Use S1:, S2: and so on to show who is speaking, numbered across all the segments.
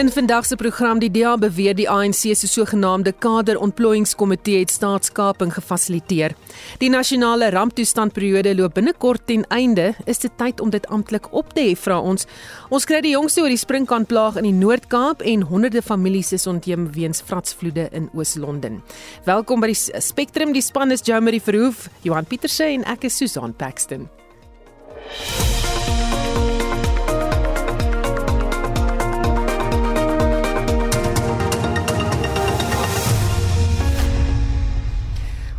S1: In vandag se program die DA beweer die ANC se sogenaamde kaderontplooiingskomitee het staatskaping gefasiliteer. Die nasionale ramptoestandperiode loop binnekort ten einde. Is dit tyd om dit amptelik op te hef, vra ons. Ons kry die jongste oor die sprinkaanplaag in die Noord-Kaap en honderde families is ontheem weens vratsvloede in Oos-London. Welkom by die Spectrum. Die span is Jomari Verhoef, Johan Pieterse en ek is Susan Paxton.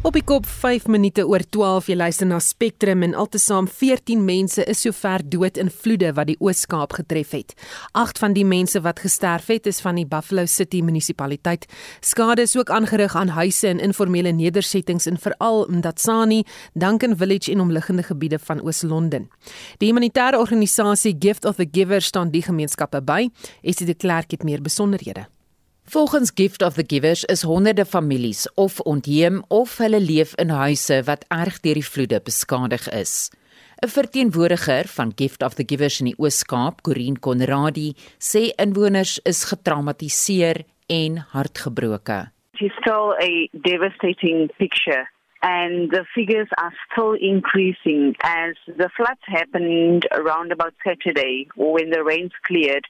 S1: Op die kop 5 minute oor 12 jy luister na Spectrum en altesaam 14 mense is sover dood in vloede wat die Oos-Kaap getref het. 8 van die mense wat gesterf het is van die Buffalo City munisipaliteit. Skade is ook aangerig aan huise en informele nedersettings in veral Mdatsani, Duncan Village en omliggende gebiede van Oos-London. Die humanitêre organisasie Gift of the Giver staan die gemeenskappe by. Esie de Klerk het meer besonderhede.
S2: Volgens Gift of the Givers is honderde families of ontheem of hulle leef in huise wat erg deur die vloede beskadig is. 'n Verteenwoordiger van Gift of the Givers in die Oos-Kaap, Corin Conradi, sê inwoners is getraumatiseer en hartgebroke.
S3: It's still a devastating picture and the figures are still increasing as the floods happened around about Saturday when the rains cleared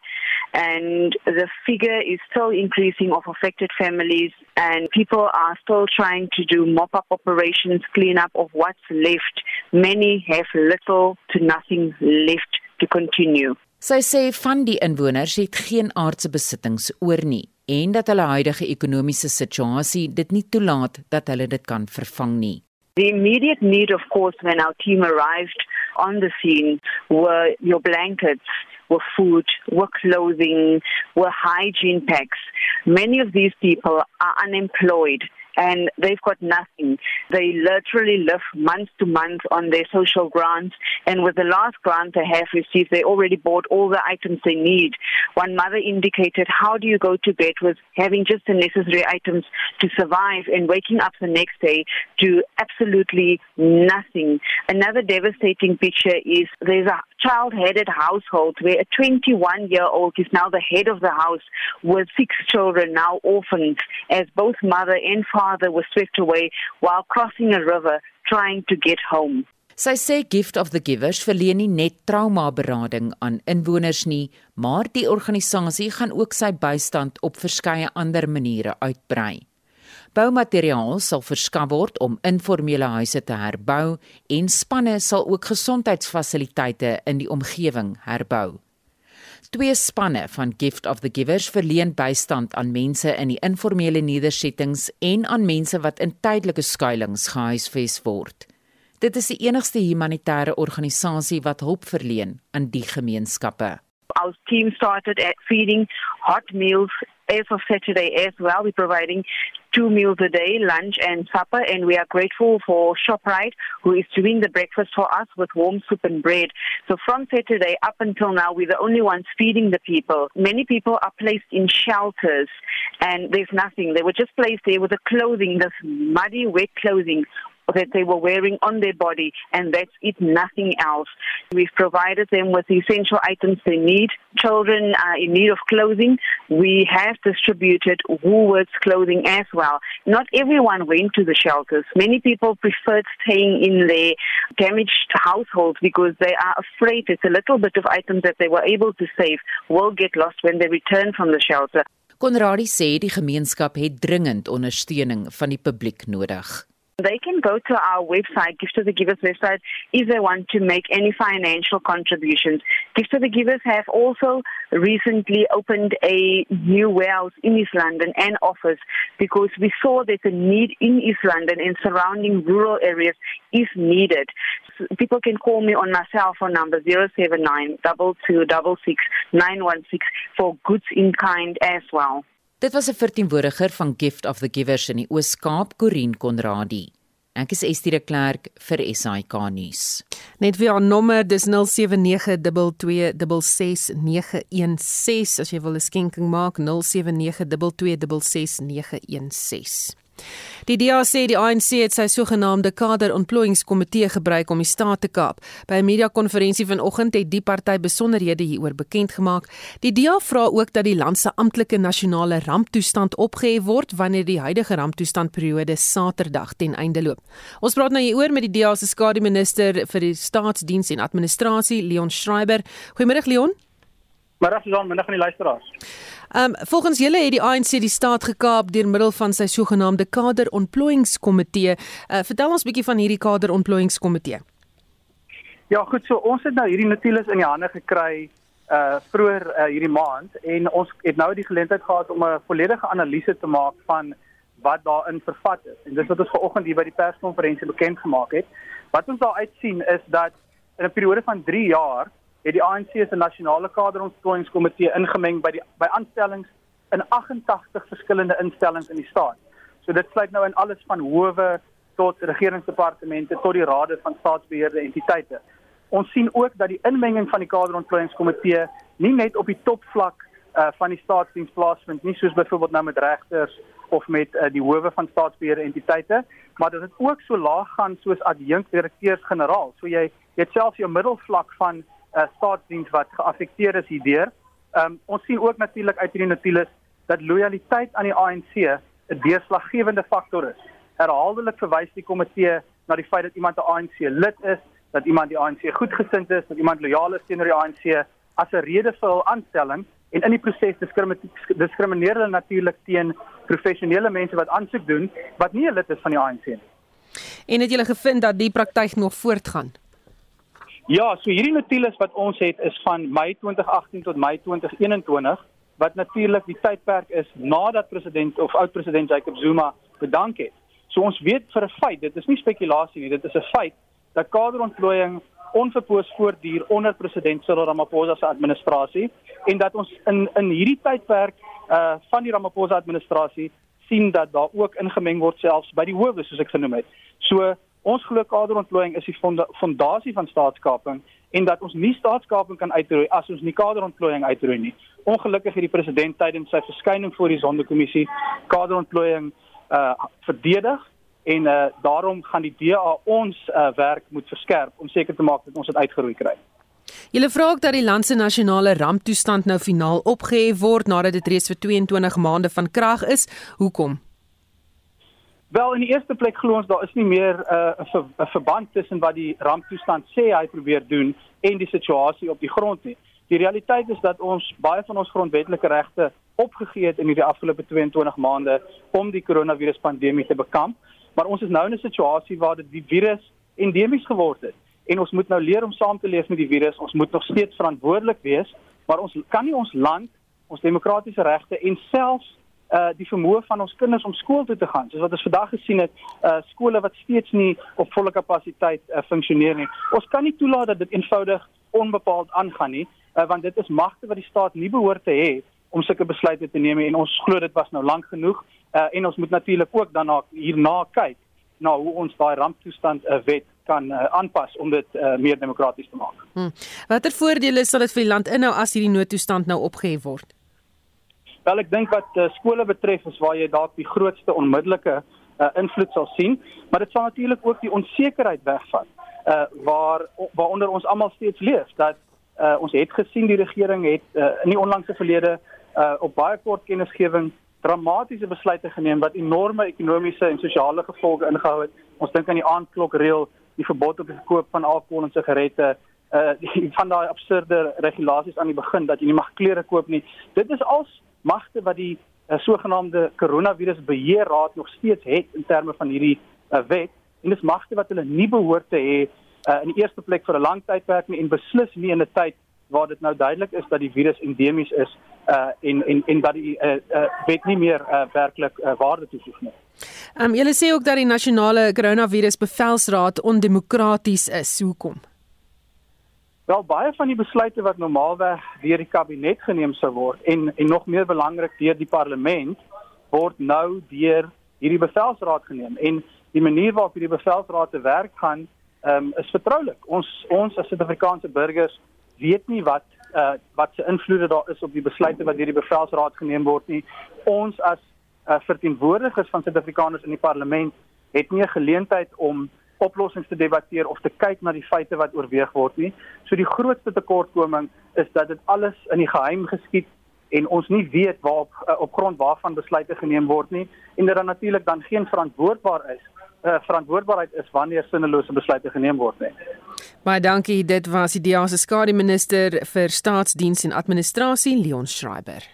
S3: and the figure is still increasing of affected families and people are still trying to do mop-up operations, clean up of what's left. Many have little to nothing left to continue.
S2: Sy sê van die inwoners het geen aardse besittings oor nie en dat hulle huidige ekonomiese situasie dit nie toelaat dat hulle dit kan vervang nie.
S3: The immediate need of course when our team arrived on the scene were your blankets, were food, were clothing, were hygiene packs. Many of these people are unemployed and they've got nothing. They literally live month to month on their social grants. And with the last grant they have received, they already bought all the items they need. One mother indicated, How do you go to bed with having just the necessary items to survive and waking up the next day to absolutely nothing? Another devastating picture is there's a child headed household where a 21 year old is now the head of the house with six children, now orphans, as both mother and father were swept away while crossing a river trying to get home.
S2: Sy sê Gift of the Givers verleen nie net traumaberading aan inwoners nie, maar die organisasie gaan ook sy bystand op verskeie ander maniere uitbrei. Boumateriaal sal verskaf word om informele huise te herbou en spanne sal ook gesondheidsfasiliteite in die omgewing herbou. Twee spanne van Gift of the Givers verleen bystand aan mense in die informele nedersettings en aan mense wat in tydelike skuilings gehuisves word. Dit is die enigste humanitêre organisasie wat hulp verleen aan die gemeenskappe.
S3: Our team started at feeding hot meals as of Saturday as well. We're providing two meals a day, lunch and supper, and we are grateful for ShopRite, who is doing the breakfast for us with warm soup and bread. So from Saturday up until now, we're the only ones feeding the people. Many people are placed in shelters, and there's nothing. They were just placed there with the clothing, this muddy, wet clothing that they were wearing on their body, and that's it, nothing else. We've provided them with the essential items they need. Children are in need of clothing. We have distributed Woolworths clothing as well. Not everyone went to the shelters. Many people preferred staying in their damaged households because they are afraid it's a little bit of items that they were able to save will get lost when they return from the shelter.
S2: Konradi sê die gemeenskap het dringend ondersteuning van die publiek nodig.
S3: They can go to our website, Gift of the Givers website, if they want to make any financial contributions. Gift of the Givers have also recently opened a new warehouse in East London and office because we saw that the need in East London and surrounding rural areas is needed. So people can call me on my cell phone number 079 for goods in kind as well.
S2: Dit was 'n verteenwoordiger van Gift of the Givers in die Oos-Kaap, Corin Conradi. Ek is Estie de Klerk vir SAK nuus.
S1: Net vir haar nommer, dis 0792266916 as jy wil 'n skenking maak 0792266916. Die DA sê die ANC het sy sogenaamde kaderontplooiingskomitee gebruik om die staat te kaap. By 'n media-konferensie vanoggend het die party besonderhede hieroor bekend gemaak. Die DA vra ook dat die land se amptelike nasionale ramptoestand opgehef word wanneer die huidige ramptoestandperiode Saterdag ten einde loop. Ons praat nou hieroor met die DA se skademinister vir die staatsdiens en administrasie, Leon Schreiber. Goeiemôre Leon.
S4: Middag Susan, middag aan die luisteraars.
S1: Um, volgens julle het die ANC die staat gekaap deur middel van sy sogenaamde kaderontplooiingskomitee. Uh, vertel ons bietjie van hierdie kaderontplooiingskomitee.
S4: Ja, goed so, ons het nou hierdie notules in die hande gekry uh vroeër uh, hierdie maand en ons het nou die geleentheid gehad om 'n volledige analise te maak van wat daarin vervat is. En dis wat ons vanoggend hier by die perskonferensie bekend gemaak het. Wat ons daar uitsien is dat in 'n periode van 3 jaar het die ANC se nasionale kaderontplooiingskomitee ingemeng by die by aanstellings in 88 verskillende instellings in die staat. So dit sluit nou in alles van howe tot regeringsdepartemente tot die rade van staatsbeheerde entiteite. Ons sien ook dat die inmenging van die kaderontplooiingskomitee nie net op die topvlak uh, van die staatsdiens plaasvind nie soos byvoorbeeld nou met regters of met uh, die howe van staatsbeheerde entiteite, maar dat dit ook so laag gaan soos adjunkdirekteurs-generaal. So jy jy het selfs jou middelvlak van uh, staatsdiens wat geaffekteer is hierdeur. Um, ons sien ook natuurlik uit hierdie notules dat lojaliteit aan die ANC 'n deurslaggewende faktor is. Herhaaldelik verwys die komitee na die feit dat iemand 'n ANC lid is, dat iemand die ANC goedgesind is, dat iemand lojaal is teenoor die ANC as 'n rede vir hul aanstelling en in die proses diskrimineer hulle natuurlik teen professionele mense wat aansoek doen wat nie 'n lid is van die ANC nie.
S1: En het julle gevind dat die praktyk nog voortgaan?
S4: Ja, so hierdie notules wat ons het is van Mei 2018 tot Mei 2021 wat natuurlik die tydperk is nadat president of oud-president Jacob Zuma bedank het. So ons weet vir 'n feit, dit is nie spekulasie nie, dit is 'n feit dat kaderontplooiing onverpoos voortduur onder president Cyril Ramaphosa se administrasie en dat ons in in hierdie tydperk uh van die Ramaphosa administrasie sien dat daar ook ingemeng word selfs by die howe soos ek genoem het. So Ons glo kaderontplooiing is die fondasie van staatskaping en dat ons nie staatskaping kan uitroei as ons nie kaderontplooiing uitroei nie. Ongelukkig het die president tydens sy verskyning voor die sondekommissie kaderontplooiing uh verdedig en uh daarom gaan die DA ons uh werk moet verskerp om seker te maak dat ons dit uitgeroei kry.
S1: Julle vra ook dat die land se nasionale ramptoestand nou finaal opgehef word nadat dit reeds vir 22 maande van krag is. Hoekom?
S4: Wel in die eerste plek glo ons daar is nie meer 'n uh, ver, verband tussen wat die ramptoestand sê hy probeer doen en die situasie op die grond nie. Die realiteit is dat ons baie van ons grondwetlike regte opgegee het in hierdie afgelope 22 maande om die koronaviruspandemie te bekamp, maar ons is nou in 'n situasie waar dit die virus endemies geword het en ons moet nou leer om saam te leef met die virus. Ons moet nog steeds verantwoordelik wees, maar ons kan nie ons land, ons demokratiese regte en selfs uh die vermoë van ons kinders om skool toe te gaan. Soos wat ons vandag gesien het, uh skole wat steeds nie op volle kapasiteit uh, funksioneer nie. Ons kan nie toelaat dat dit eenvoudig onbepaald aangaan nie, uh, want dit is magte wat die staat nie behoort te hê om sulke besluite te neem en ons glo dit was nou lank genoeg uh en ons moet natuurlik ook daarna hierna kyk na hoe ons daai ramptoestand 'n uh, wet kan uh, aanpas om dit uh, meer demokraties te maak.
S1: Hmm. Watter voordele sal dit vir die land inhou as hierdie noodtoestand nou opgehef word?
S4: Wel ek dink wat uh, skole betref is waar jy dalk die grootste onmiddellike uh, invloed sal sien, maar dit sal natuurlik ook die onsekerheid wegvat. Uh waar waaronder ons almal steeds leef dat uh ons het gesien die regering het uh, in die onlangse verlede uh op baie kort kennisgewing dramatiese besluite geneem wat enorme ekonomiese en sosiale gevolge ingehou het. Ons dink aan die aandklokreël, die verbod op die verkoop van alkohol en sigarette, uh die, van daai absurde regulasies aan die begin dat jy nie mag klere koop nie. Dit is als magte wat die uh, sogenaamde koronavirus beheerraad nog steeds het in terme van hierdie uh, wet en dis magte wat hulle nie behoort te hê uh, in die eerste plek vir 'n lang tydperk nie en beslis nie in 'n tyd waar dit nou duidelik is dat die virus endemies is uh en en en dat die uh, uh wet nie meer uh, werklik uh, waarde toevoeg nie.
S1: Ehm um, julle sê ook dat die nasionale koronavirus bevelsraad ondemokraties is. Hoekom?
S4: Wel baie van die besluite wat normaalweg deur die kabinet geneem sou word en en nog meer belangrik deur die parlement word nou deur hierdie bevelsraad geneem en die manier waarop hierdie bevelsraad te werk gaan um, is vertroulik. Ons ons as Suid-Afrikaanse burgers weet nie wat uh, wat se invloede daar is op die besluite wat deur die bevelsraad geneem word nie. Ons as uh, verteenwoordigers van Suid-Afrikaners in die parlement het nie 'n geleentheid om oplossings te debatteer of te kyk na die feite wat oorweeg word nie. So die grootste tekortkoming is dat dit alles in die geheim geskied en ons nie weet waar op, uh, op grond waarvan besluite geneem word nie en dat dan natuurlik dan geen verantwoordbaar is uh, verantwoordbaarheid is wanneer sinnelose besluite geneem word nie.
S1: Baie dankie dit was die DEA se skade minister vir staatsdiens en administrasie Leon Schreiber.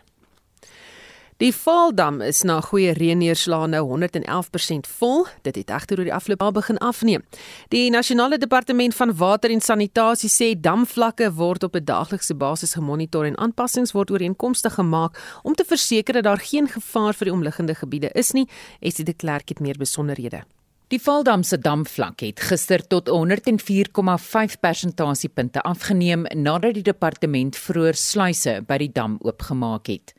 S1: Die Vaaldam is na goeie reënneerslae nou 111% vol. Dit het egter oor die afgelope jaar begin afneem. Die Nasionale Departement van Water en Sanitasie sê damvlakke word op 'n daaglikse basis gemonitor en aanpassings word ooreenkomstig gemaak om te verseker dat daar geen gevaar vir die omliggende gebiede is nie. Esie de Klerk het meer besonderhede.
S2: Die Vaaldam se damvlak het gister tot 104,5 persentasiepunte afgeneem nadat die departement vroeër sluise by die dam oopgemaak het.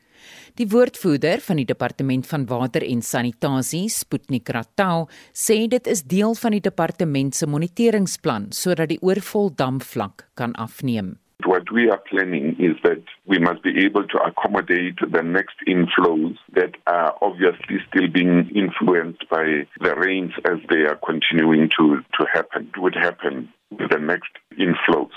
S2: Die woordvoerder van die departement van water en sanitasie, Sputnik Ratau, sê dit is deel van die departement se moniteringsplan sodat die oorvol damvlak kan afneem.
S5: What we are planning is that we must be able to accommodate the next inflows that are obviously still being influenced by the rains as they are continuing to, to happen. Would happen with the next inflows.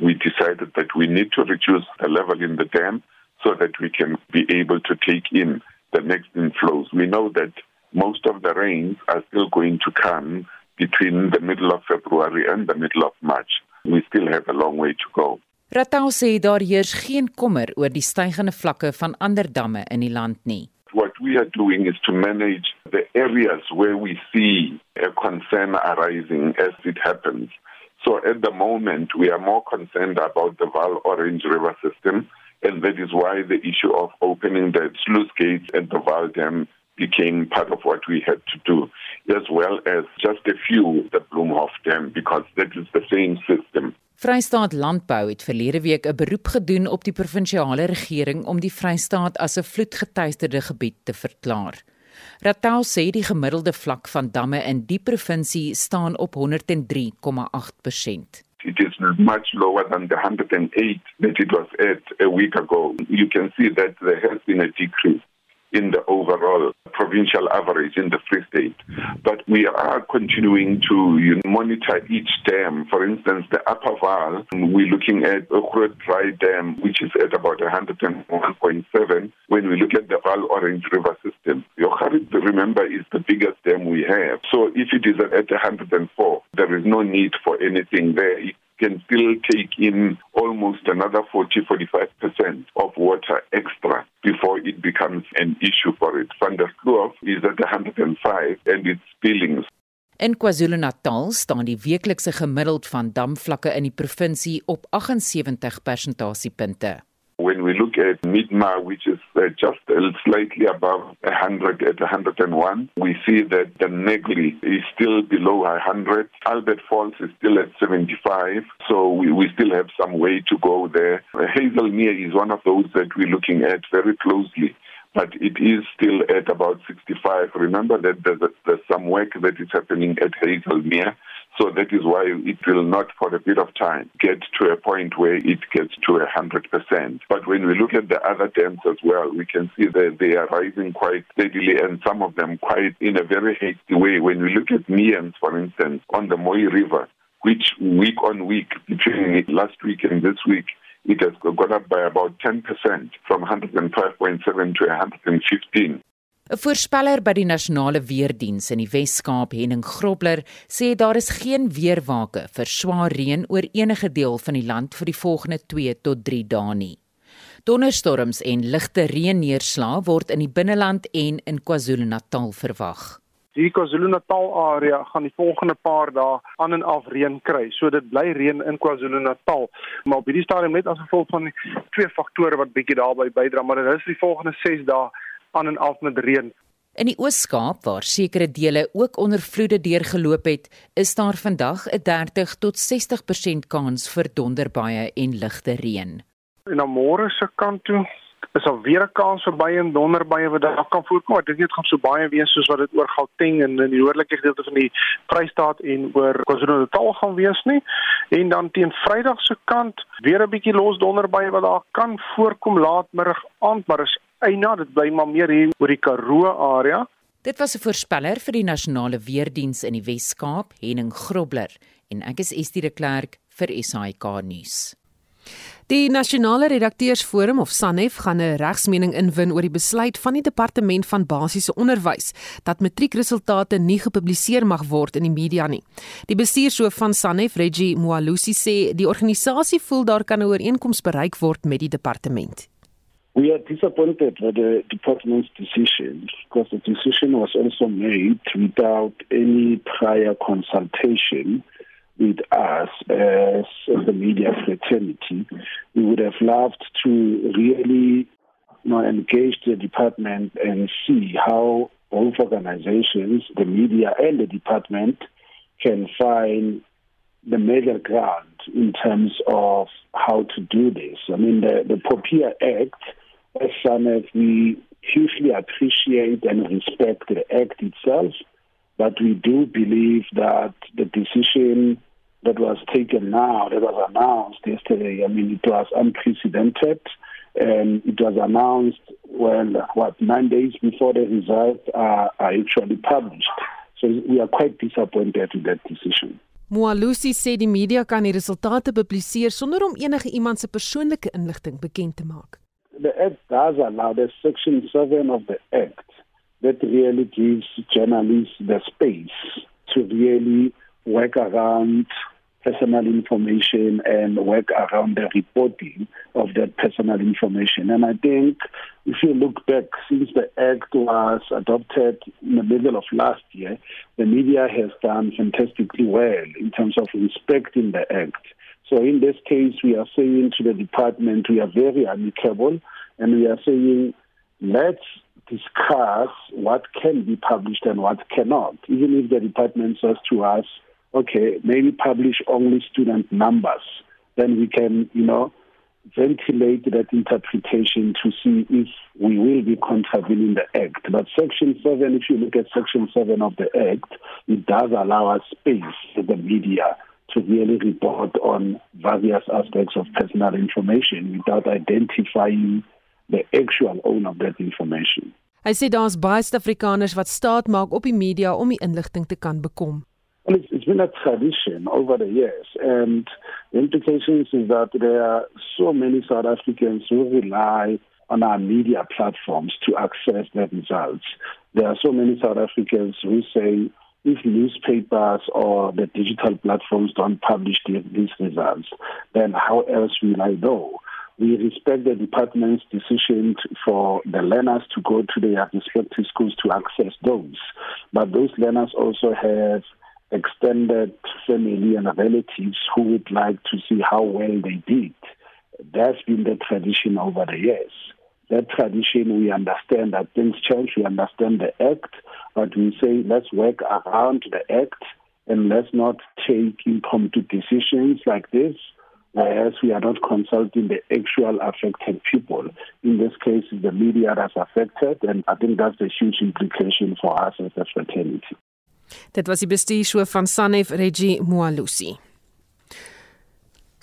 S5: We decided that we need to reduce the level in the dam so that we can be able to take in the next inflows. We know that most of the rains are still going to come between the middle of February and the middle of March. We still have a long way to go.
S2: Ratau sê daar heers geen kommer oor die stygende vlakke van ander damme in die land nie.
S5: What we are doing is to manage the areas where we see a concern arising as it happens. So at the moment we are more concerned about the Val Orange River system and that is why the issue of opening the sluice gates at the Val Dam became part of what we had to do, as well as just a few the Bloemhof Dam, because that is the same system.
S2: Vrystaat Landbou het verlede week 'n beroep gedoen op die provinsiale regering om die Vrystaat as 'n vloedgetuisterde gebied te verklaar. Ratel sê die gemiddelde vlak van damme in die provinsie staan op 103,8%.
S5: It is much lower than the 108 that it was at a week ago. You can see that there has been a decrease in the overall provincial average in the Free State. But we are continuing to you know, monitor each dam. For instance, the Upper Val, we're looking at Okrot Dry Dam, which is at about 101.7. When we look at the Val Orange River system, Yocharit, remember, is the biggest dam we have. So if it is at 104, there is no need for anything there. It can still take in almost another 40 45% of water extra before it becomes an issue for it. Van der Kloof is at 105 and it's spilling.
S2: In KwaZulu-Natal staan die weeklikse gemiddeld van damvlakke in die provinsie op 78 persentasiepunte.
S5: When we look at Midma, which is uh, just slightly above 100 at 101, we see that the Negli is still below 100. Albert Falls is still at 75, so we, we still have some way to go there. Uh, Hazelmere is one of those that we're looking at very closely but it is still at about 65. Remember that there's, there's some work that is happening at Hazelmere. So that is why it will not, for a bit of time, get to a point where it gets to 100%. But when we look at the other dams as well, we can see that they are rising quite steadily and some of them quite in a very hasty way. When we look at Nians, for instance, on the Moy River, which week on week, between last week and this week, it has gone up by about 10% from 105.7 to 115.
S2: 'n Voorspeller by die Nasionale Weerdiens in die Wes-Kaap, Henning Grobler, sê daar is geen weerwake vir swaar reën oor enige deel van die land vir die volgende 2 tot 3 dae nie. Donderstorms en ligte reënneerslae word in die binneland en in KwaZulu-Natal verwag.
S6: Die KwaZulu-Natal area gaan die volgende paar dae aan en af reën kry. So dit bly reën in KwaZulu-Natal. Maar op hierdie stadium net as gevolg van twee faktore wat bietjie daarbey bydra, maar dit is die volgende 6 dae aan en af met reën.
S2: In die Oos-Kaap waar sekere dele ook onder vloede deurgeloop het, is daar vandag 'n 30 tot 60% kans vir donderbuie en ligte reën.
S6: En na môre se kant toe is daar weer 'n kans vir baie en donderbuie wat daar kan voorkom. Ek dink dit gaan so baie wees soos wat dit oor Gauteng en in die noordelike gedeelte van die Vrystaat en oor KwaZulu-Natal gaan wees nie. En dan teen Vrydag se kant weer 'n bietjie los donderbuie wat daar kan voorkom laatmiddag aand, maar is eina dit bly maar meer hier oor die Karoo area.
S2: Dit was 'n voorspeller vir die nasionale weerdiens in die Wes-Kaap, Henning Grobler, en ek is Estie de Klerk vir SAK nuus.
S1: Die Nasionale Redakteursforum of SANEF gaan 'n regsmening inwin oor die besluit van die Departement van Basiese Onderwys dat matriekresultate nie gepubliseer mag word in die media nie. Die bestuurshoof van SANEF, Reggie Moalusi, sê die organisasie voel daar kan 'n ooreenkoms bereik word met die departement.
S7: We are disappointed with the department's decision because the decision was also made without any prior consultation with us as the media fraternity. We would have loved to really you know, engage the department and see how both organizations, the media and the department, can find the middle ground in terms of how to do this. I mean, the, the POPIA Act as SANEF, we hugely appreciate and respect the act itself, but we do believe that the decision that was taken now, that was announced yesterday, I mean, it was unprecedented. And it was announced, well, what, nine days before the results are, are actually published. So we are quite disappointed with that decision.
S1: Moalusi sê die media kan die resultate publiseer sonder om enige iemand se persoonlike inligting bekend te maak.
S7: The Act does allow, the Section 7 of the Act that really gives journalists the space to really work around personal information and work around the reporting of that personal information. And I think if you look back since the Act was adopted in the middle of last year, the media has done fantastically well in terms of respecting the Act. So in this case, we are saying to the department, we are very amicable, and we are saying, let's discuss what can be published and what cannot. Even if the department says to us, okay, maybe publish only student numbers, then we can, you know, ventilate that interpretation to see if we will be contravening the Act. But Section 7, if you look at Section 7 of the Act, it does allow us space for the media to really report on various aspects of personal information without identifying the actual owner of that information.
S1: Hy sê daar's baie Suid-Afrikaners wat staat maak op die media om die inligting te kan bekom.
S7: Well, it's, it's been a tradition over the years, and the implications is that there are so many South Africans who rely on our media platforms to access their results. There are so many South Africans who say if newspapers or the digital platforms don't publish these results, then how else will I know? We respect the department's decision for the learners to go to their respective schools to access those. But those learners also have extended family and relatives who would like to see how well they did. That's been the tradition over the years. That tradition, we understand that things change, we understand the act, but we say let's work around the act and let's not take impromptu decisions like this whereas we are not consulting the actual affected people. In this case, the media that's affected, and I think that's a huge implication for us as a fraternity.
S1: Dit was die bestuurshoof van Sanef Reggie Moalusi.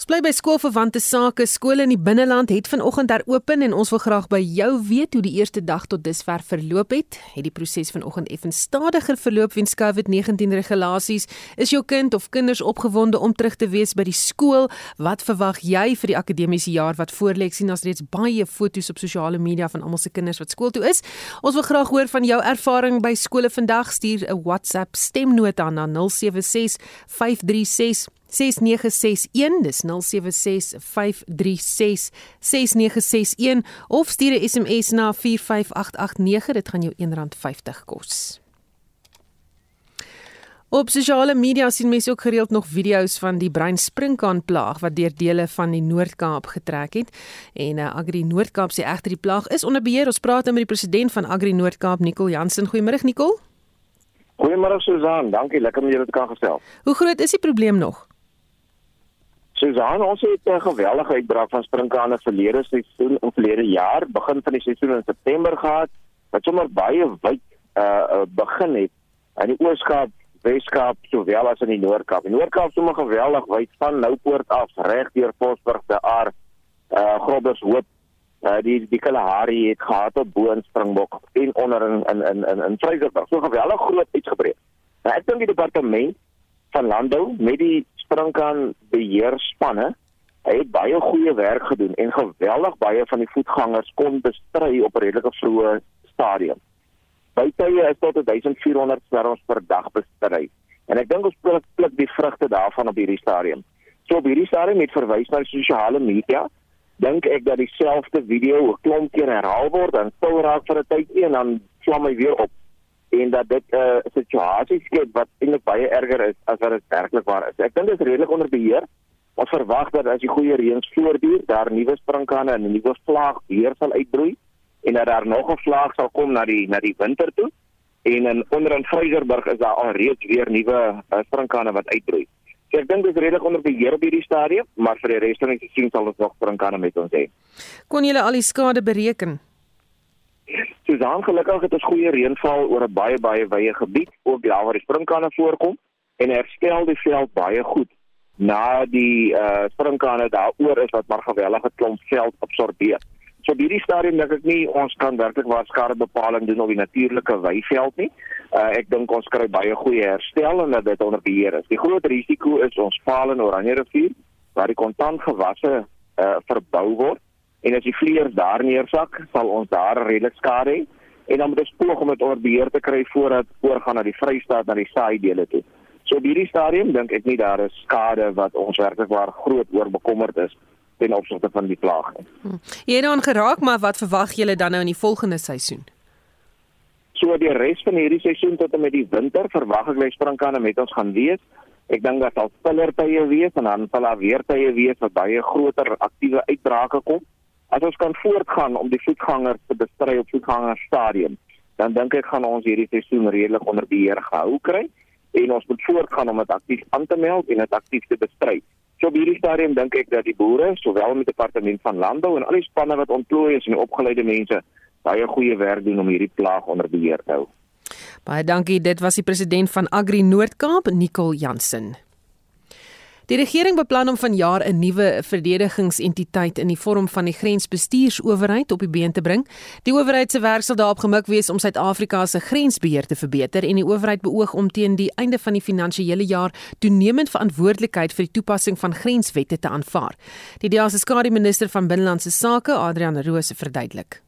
S1: Ons bly by skoolverwante sake. Skole in die binneland het vanoggend heropen en ons wil graag by jou weet hoe die eerste dag tot dusver verloop het. Het die proses vanoggend effens stadiger verloop weens COVID-19 regulasies? Is jou kind of kinders opgewonde om terug te wees by die skool? Wat verwag jy vir die akademiese jaar wat voorlê? Ek sien ons reeds baie foto's op sosiale media van almal se kinders wat skool toe is. Ons wil graag hoor van jou ervaring by skole vandag. Stuur 'n WhatsApp stemnota na 076 536 6961 dis 0765366961 of stuur 'n SMS na 45889 dit gaan jou R1.50 kos. Op sosiale media sien mense ook gereeld nog video's van die bruin sprinkaan plaag wat deur dele van die Noord-Kaap getrek het. En uh, Agri Noord-Kaap sê egter die plaag is onder beheer. Ons praat nou met die president van Agri Noord-Kaap, Nicole Jansen. Goeiemôre Nicole.
S8: Goeiemôre Susan, dankie, lekker om julle te kan gestel.
S1: Hoe groot is die probleem nog?
S8: Susan, ons het 'n geweldige uitbraak van sprinkane verlede seisoen of verlede jaar, begin van die seisoen in September gehad, wat sommer baie wyd uh, begin het in die Ooskaap, Weskaap sowel as in die Noord-Kaap. Die Noord-Kaap sommer geweldig wyd van Noupoort af reg deur Vosburg te Aar, uh Groblershoop, uh die die Kalahari het gehad op bo in Springbok en onder in in in in, in Vryburg. So geweldig groot uitgebreek. Nou ek dink die departement van landbou met die sprinkaan beheerspanne hy het baie goeie werk gedoen en geweldig baie van die voetgangers kon bestry op 'n redelike vroeë stadium. Bytye is tot 1400 swerms per dag bestry. En ek dink ons pluk, pluk die vrugte daarvan op hierdie stadium. So op hierdie stadium met verwys na sosiale media, dink ek dat dieselfde video 'n klomp keer herhaal word en sou raak vir 'n tydjie en dan vlam hy weer op en dat dit 'n uh, situasie skep wat eintlik baie erger is as wat dit werklik waar is. Ek dink dit is redelik onder beheer. Ons verwag dat as die goeie reëns voortduur, daar nuwe sprinkane en 'n nuwe vlaag weer sal uitbroei en dat daar nog 'n vlaag sal kom na die na die winter toe. En in onder in Vryburg is daar al reeds weer nuwe uh, sprinkane wat uitbroei. So ek dink dit is redelik onder beheer op hierdie stadium, maar vir die res van die seisoen sal ons nog sprinkane met ons hê.
S1: Kon julle al die skade bereken?
S8: Susan gelukkig het ons goeie reënval oor 'n baie baie wye gebied, ook daar waar die sprinkane voorkom en herstel die veld baie goed na die uh sprinkane daaroor is wat maar gewellige klomp veld absorbeer. So hierdie stadium dink ek nie ons kan werklik waar skade bepaling doen op die natuurlike weiveld nie. Uh ek dink ons kry baie goeie herstel en dat dit onder beheer is. Die groot risiko is ons paal in Oranje rivier waar die kontantgewasse uh verbou word en as die vleiers daar neersak, sal ons daar redelik skade hê en dan moet ons poog om dit onder beheer te kry voordat oorgaan na die Vrystaat na die saaidele toe. So op hierdie stadium dink ek nie daar is skade wat ons werklik waar groot oor bekommerd is ten opsigte van die plaag nie.
S1: Hm. Jy het dan geraak, maar wat verwag julle dan nou in die volgende seisoen?
S8: So die res van hierdie seisoen tot en met die winter verwag ek lei sprinkane met ons gaan wees. Ek dink dat al stiller tye wees en dan sal daar weer tye wees wat baie groter aktiewe uitbrake kom as ons kan voortgaan om die voetgangers te bestry op voetgangerstadium, dan dink ek gaan ons hierdie seisoen redelik onder beheer gehou kry en ons moet voortgaan om dit aktief aan te meld en dit aktief te bestry. So op hierdie stadium dink ek dat die boere, sowel met die departement van landbou en al die spanne wat ontplooi is en die opgeleide mense baie goeie werk doen om hierdie plaag onder beheer te hou.
S1: Baie dankie. Dit was die president van Agri Noord-Kaap, Nicole Jansen. Die regering beplan om vanjaar 'n nuwe verdedigingsentiteit in die vorm van die grensbestuursowerheid op die been te bring. Die owerheid se werk sal daarop gemik wees om Suid-Afrika se grensbeheer te verbeter en die owerheid beoog om teen die einde van die finansiële jaar toenemend verantwoordelikheid vir die toepassing van grenswette te aanvaar. Die DEA se skademinister van binnelandse sake, Adrian Roos, verduidelik.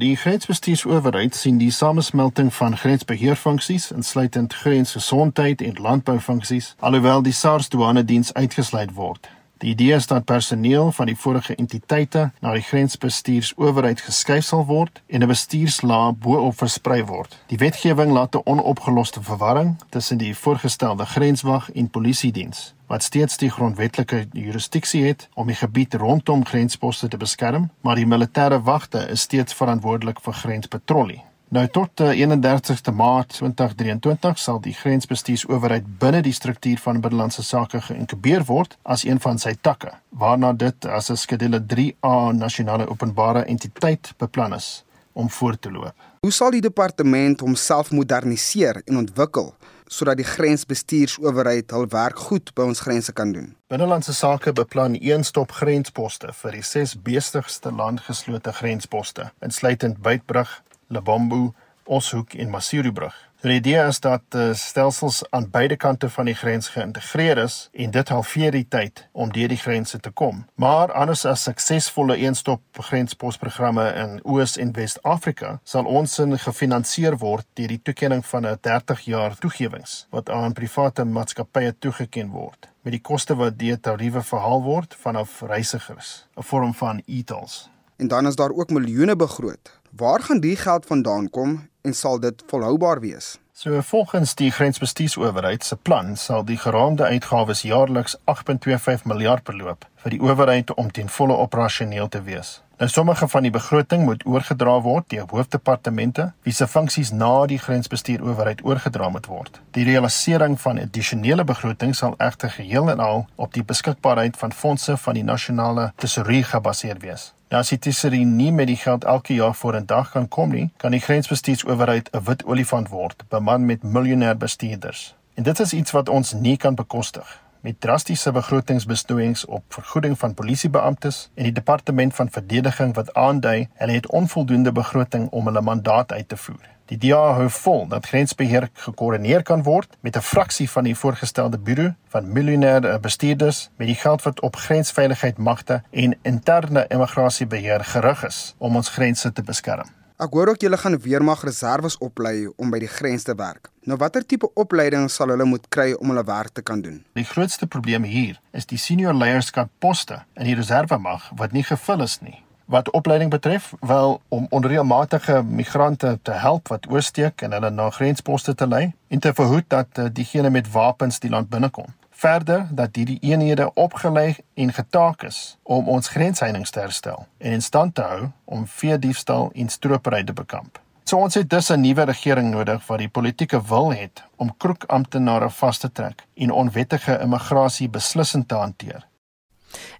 S9: Die grensbestuursowerheid sien die samesmelting van grensbeheerfunksies, insluitend grensgesondheid en landboufunksies, alhoewel die SARS douanediens uitgesluit word. Die idee is dat personeel van die vorige entiteite na die grensbestuursowerheid geskuif sal word en 'n bestuurslaag bo-op versprei word. Die wetgewing laat 'n onopgeloste verwarring tussen die voorgestelde grenswag en polisiediens wat steeds die grondwetlike jurisdiksie het om die gebied rondom grensposte te beskerm, maar die militêre wagte is steeds verantwoordelik vir grenspatrollie. Nou tot 31ste Maart 2023 sal die grensbestuursowerheid binne die struktuur van binnelandse sake geïnkubeer word as een van sy takke, waarna dit as 'n skedule 3A nasionale openbare entiteit beplan is om voort te loop.
S10: Hoe sal die departement homself moderniseer en ontwikkel sodat die grensbestuursowerheid hul werk goed by ons grense kan doen?
S9: Binnelandse sake beplan een-stop grensposte vir die ses besigste landgeslote grensposte, insluitend Beitbrug, Lebombo, Oshoek en Masurubrug. So die idee is dat uh, stelsels aan beide kante van die grens geïntegreer is en dit halveer die tyd om deur die grense te kom. Maar anders as suksesvolle eenstop grensposprogramme in Oos en Wes-Afrika, sal ons in gefinansier word deur die toekenning van 'n 30 jaar toegewings wat aan private maatskappye toegeken word met die koste wat deur tariewe verhaal word vanaf reisigers, 'n vorm van e-tolls.
S10: En dan is daar ook miljoene begroot Waar gaan die geld vandaan kom en sal dit volhoubaar wees?
S9: So volgens die grensbestuursowerheid se plan sal die geraamde uitgawes jaarliks 8.25 miljard beloop vir die owerheid om ten volle operasioneel te wees. Nou sommige van die begroting moet oorgedra word deur hoofdepartemente wie se funksies na die grensbestuurowerheid oorgedra moet word. Die realisering van addisionele begroting sal egter geheel en al op die beskikbaarheid van fondse van die nasionale tesourier gebaseer wees. Nou as die tesourier nie met die geld elke jaar voor 'n dag kan kom nie, kan die grensbestuursowerheid 'n wit olifant word, beman met miljonair bestuurders. En dit is iets wat ons nie kan bekostig met drastiese begrotingsbesnoeiings op vergoeding van polisiebeamptes en die departement van verdediging wat aandui hulle het onvoldoende begroting om hulle mandaat uit te voer. Die DA hou vol dat grensbeheer gekoördineer kan word met 'n fraksie van die voorgestelde bureau van miljonêre bestuurders met die geld wat op grensveiligheid magte en interne immigrasiebeheer gerig is om ons grense te beskerm.
S10: Ek hoor ook julle gaan weermag reserves oplei om by die grens te werk. Nou watter tipe opleiding sal hulle moet kry om hulle werk te kan doen?
S9: Die grootste probleem hier is die senior leierskap poste in die reservemag wat nie gevul is nie. Wat opleiding betref, wel om onreëlmatige migrante te help wat oorsteek en hulle na grensposte te lei en te verhoed dat uh, diegene met wapens die land binnekom verder dat hierdie eenhede opgelei en getaak is om ons grensheininge te herstel en in stand te hou om veediefstal en stropery te bekamp. So ons het dus 'n nuwe regering nodig wat die politieke wil het om kroekamptenare vas te trek en onwettige immigrasie beslissend te hanteer.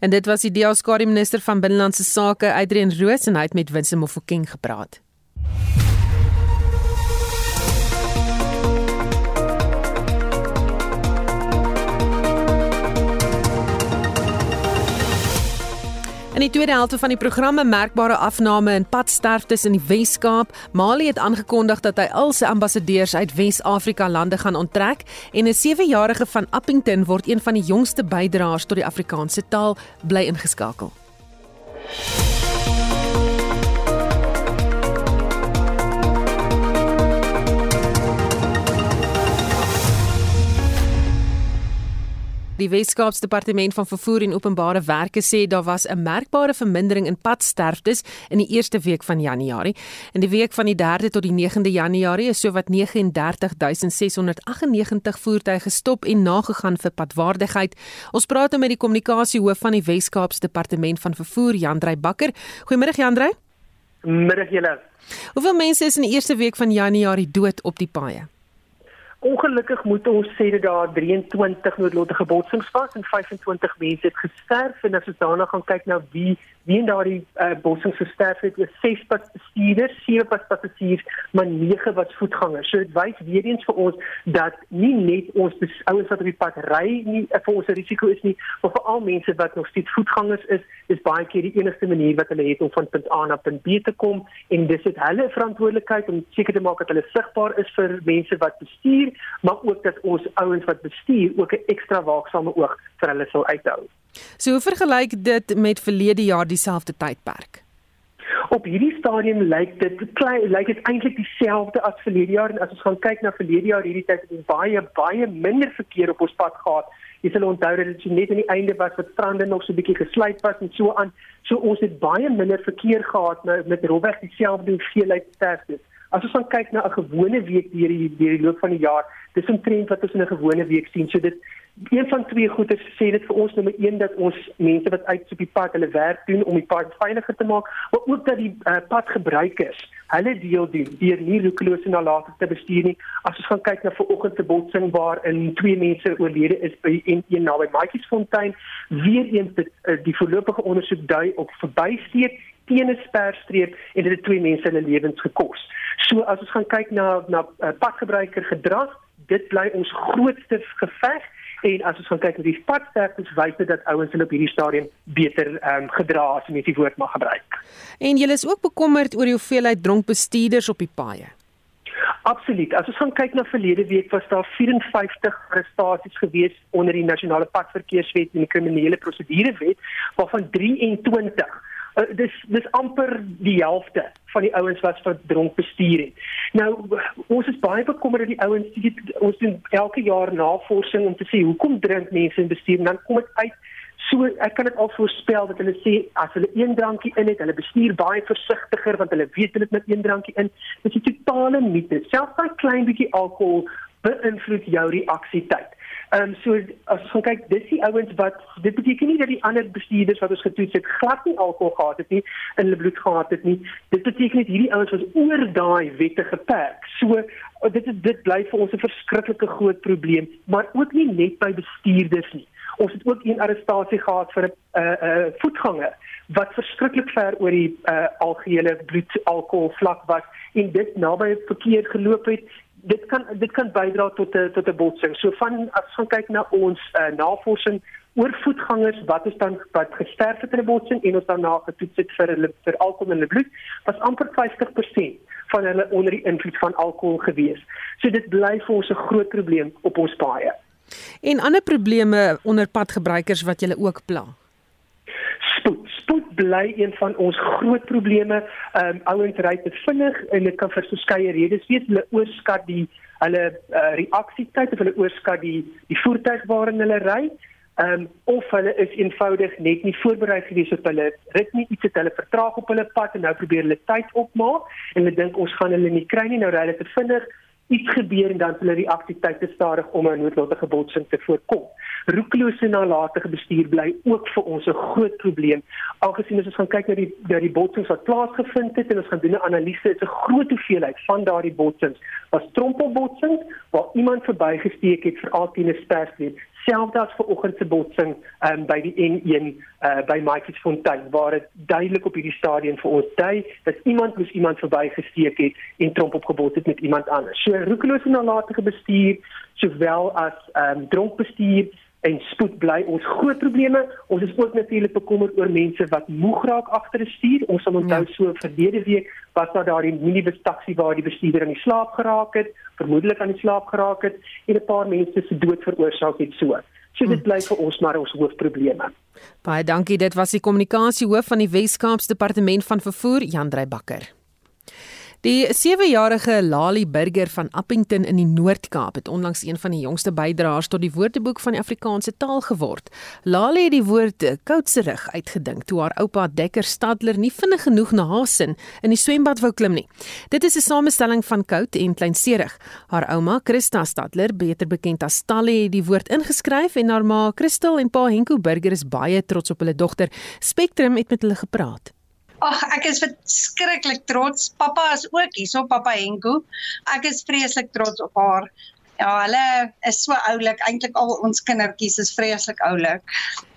S1: En dit was die DEA-skare minister van binnelandse sake, Adrian Roos en hy het met Winsome Mofokeng gepraat. In die tweede helfte van die programme merkbare afname in padsterftes in die Wes-Kaap. Mali het aangekondig dat hy al sy ambassadeurs uit Wes-Afrika lande gaan onttrek en 'n 7-jarige van Appington word een van die jongste bydraers tot die Afrikaanse taal bly ingeskakel. Die Weskaapse Departement van Vervoer en Openbare Werke sê daar was 'n merkbare vermindering in padsterftes in die eerste week van Januarie. In die week van die 3de tot die 9de Januarie is sowat 39698 voertuie gestop en nagegaan vir padwaardigheid. Ons praat nou met die kommunikasiehoof van die Weskaapse Departement van Vervoer, Jandrey Bakker. Goeiemôre Jandrey.
S11: Middag julle.
S1: Hoeveel mense is in die eerste week van Januarie dood op die paaie?
S11: Ongelukkig moet ons sê dat daar 23 noodlottige botsings was en 25 mense het gesterf. En as ons daarna gaan kyk na wie wie in daardie uh, botsings gesterf het, is 6 bestuurders, 7 passasiers, maar 9 was voetgangers. So dit wys weer eens vir ons dat nie net ons ouens wat op die pad ry nie uh, vir ons 'n risiko is nie, maar vir al mense wat nog steeds voetgangers is, is baie keer die enigste manier wat hulle het om van punt A na punt B te kom en dis dit hulle verantwoordelikheid om seker te maak dat hulle sigbaar is vir mense wat bestuur maar ook dat ons ouens wat bestuur ook 'n ekstra waaksame oog vir hulle sal uithou.
S1: So hoe vergelyk dit met verlede jaar dieselfde tydperk?
S11: Op hierdie stadium lyk dit lyk dit eintlik dieselfde as verlede jaar en as ons gaan kyk na verlede jaar hierdie tyd het ons baie baie minder verkeer op ons pad gehad. Jy sal onthou dat dit net aan die einde was wat strande nog so 'n bietjie gesluit was en so aan. So ons het baie minder verkeer gehad met met rowweg dieselfde hoeveelheid sterftes. As ons dan kyk na 'n gewone week deur die deur die loop van die jaar, dis 'n trend wat ons in 'n gewone week sien. So dit een van twee goeders sê dit vir ons nommer 1 dat ons mense wat uit op die pad hulle werk doen om die pad veiliger te maak, maar ook dat die uh, padgebruikers hulle deel doen deur nie roekelose nalatigheid te bestuur nie. As ons gaan kyk na vanoggend se botsing waar in twee mense oorlede is by een een naby Maatjiesfontein, weer eens dit uh, die voorlopige ondersoek dui op verbysteek teen 'n sperstreep en dit het twee mense hulle lewens gekos. So as ons gaan kyk na na uh, padgebruiker gedrag, dit bly ons grootste geveg en as ons gaan kyk na die padsterftes wys dit dat ouens hulle op hierdie stadium beter ehm um, gedra as om hierdie woord mag gebruik.
S1: En jy is ook bekommerd oor die hoeveelheid dronk bestuurders op die paaie.
S11: Absoluut. As ons gaan kyk na verlede week was daar 54 arrestasies gewees onder die nasionale padverkeerswet en die kriminele prosedurewet waarvan 23 uh, dis dis amper die helfte van die ouens wat vir dronk bestuur het. Nou ons is baie bekommerd dat die ouens ons doen elke jaar navorsing om te sê hoekom drink mense in bestuur en dan kom dit uit So ek kan dit al voorspel dat hulle sê as hulle een drankie in het, hulle bestuur baie versigtiger want hulle weet hulle het met een drankie in. Dit is 'n totale mite. Selfs daai klein bietjie alkohol beïnvloed jou reaksietyd. Ehm um, so as ons kyk, dis die ouens wat dit beteken nie dat die ander bestuurders wat ons getoets het glad nie alkohol gehad het nie in hulle bloed gehad het nie. Dit beteken net hierdie ouens was oor daai wette geperk. So dit is dit bly vir ons 'n verskriklike groot probleem, maar ook nie net by bestuurders nie. Ons het ook een arrestasie gehad vir 'n uh, uh, voetganger wat verskriklik ver oor die uh, algehele bloedalkohol vlak was en dit naby verkeer geloop het. Dit kan dit kan bydra tot 'n tot 'n botsing. So van as ons kyk na ons uh, navorsing oor voetgangers wat is dan wat gesterf het in 'n botsing en ons daarna getoets het vir hulle vir alkohol in hulle bloed was amper 50% van hulle onder die invloed van alkohol gewees. So dit bly vir ons 'n groot probleem op ons paaie.
S1: En ander probleme onder padgebruikers wat julle ook pla.
S11: Spoed, spoed bly een van ons groot probleme. Ehm um, ouens ry te vinnig en dit kan vir verskeie redes wees. Hulle oorskat die hulle uh, reaksietyd of hulle oorskat die die voertuig waarin hulle ry. Ehm um, of hulle is eenvoudig net nie voorberei gewees op hulle rit nie iets het hulle vertraag op hulle pad en nou probeer hulle tyd opmaak en hulle dink ons gaan hulle nie kry nie nou ry hulle te vinnig iets gebeur en dan hulle reaksie tyd te stadig om 'n noodlottige botsing te voorkom. Roekelose nalatige bestuur bly ook vir ons 'n groot probleem. Algesien as ons gaan kyk na die na die botsings wat plaasgevind het en ons gaan doen 'n analise, is 'n groot hoeveelheid van daardie botsings was trompelbotsings waar iemand verbygesteek het vir altyd 'n sperstreep selfs as ver oggend se botsing um, by die N1 uh, by Maikiesfontein waar dit duidelik op hierdie stadium vir ons dui dat iemand moes iemand verbygesteek het en tromp opgebot het met iemand anders. So roekelose nalatige bestuur sowel as um, dronk bestuur en spoed bly ons groot probleme. Ons is ook natuurlik bekommerd oor mense wat moeg raak agter die stuur. Ons sal onthou ja. so verlede week was daar daardie minibustaksie waar die bestuurder in die slaap geraak het, vermoedelik aan die slaap geraak het en 'n paar mense se dood veroorsaak het so. So dit hm. bly vir ons maar ons hoofprobleme.
S1: Baie dankie. Dit was die kommunikasiehoof van die Wes-Kaapse Departement van Vervoer, Jandrey Bakker. Die 7-jarige Lali Burger van Appington in die Noord-Kaap het onlangs een van die jongste bydraers tot die Woordeboek van die Afrikaanse taal geword. Lali het die woord koutserig uitgedink toe haar oupa Dekker Stadler nie vinnig genoeg na haar sin in die swembad wou klim nie. Dit is 'n samestelling van koud en kleinserig. Haar ouma, Christa Stadler, beter bekend as Tally, het die woord ingeskryf en haar ma, Christel en pa Henko Burger is baie trots op hulle dogter. Spectrum het met hulle gepraat.
S12: Ag, ek is verskriklik trots. Pappa is ook hier, so pappa Henko. Ek is vreeslik trots op haar. Ja, hulle is so oulik. Eintlik al ons kindertjies is vreeslik oulik.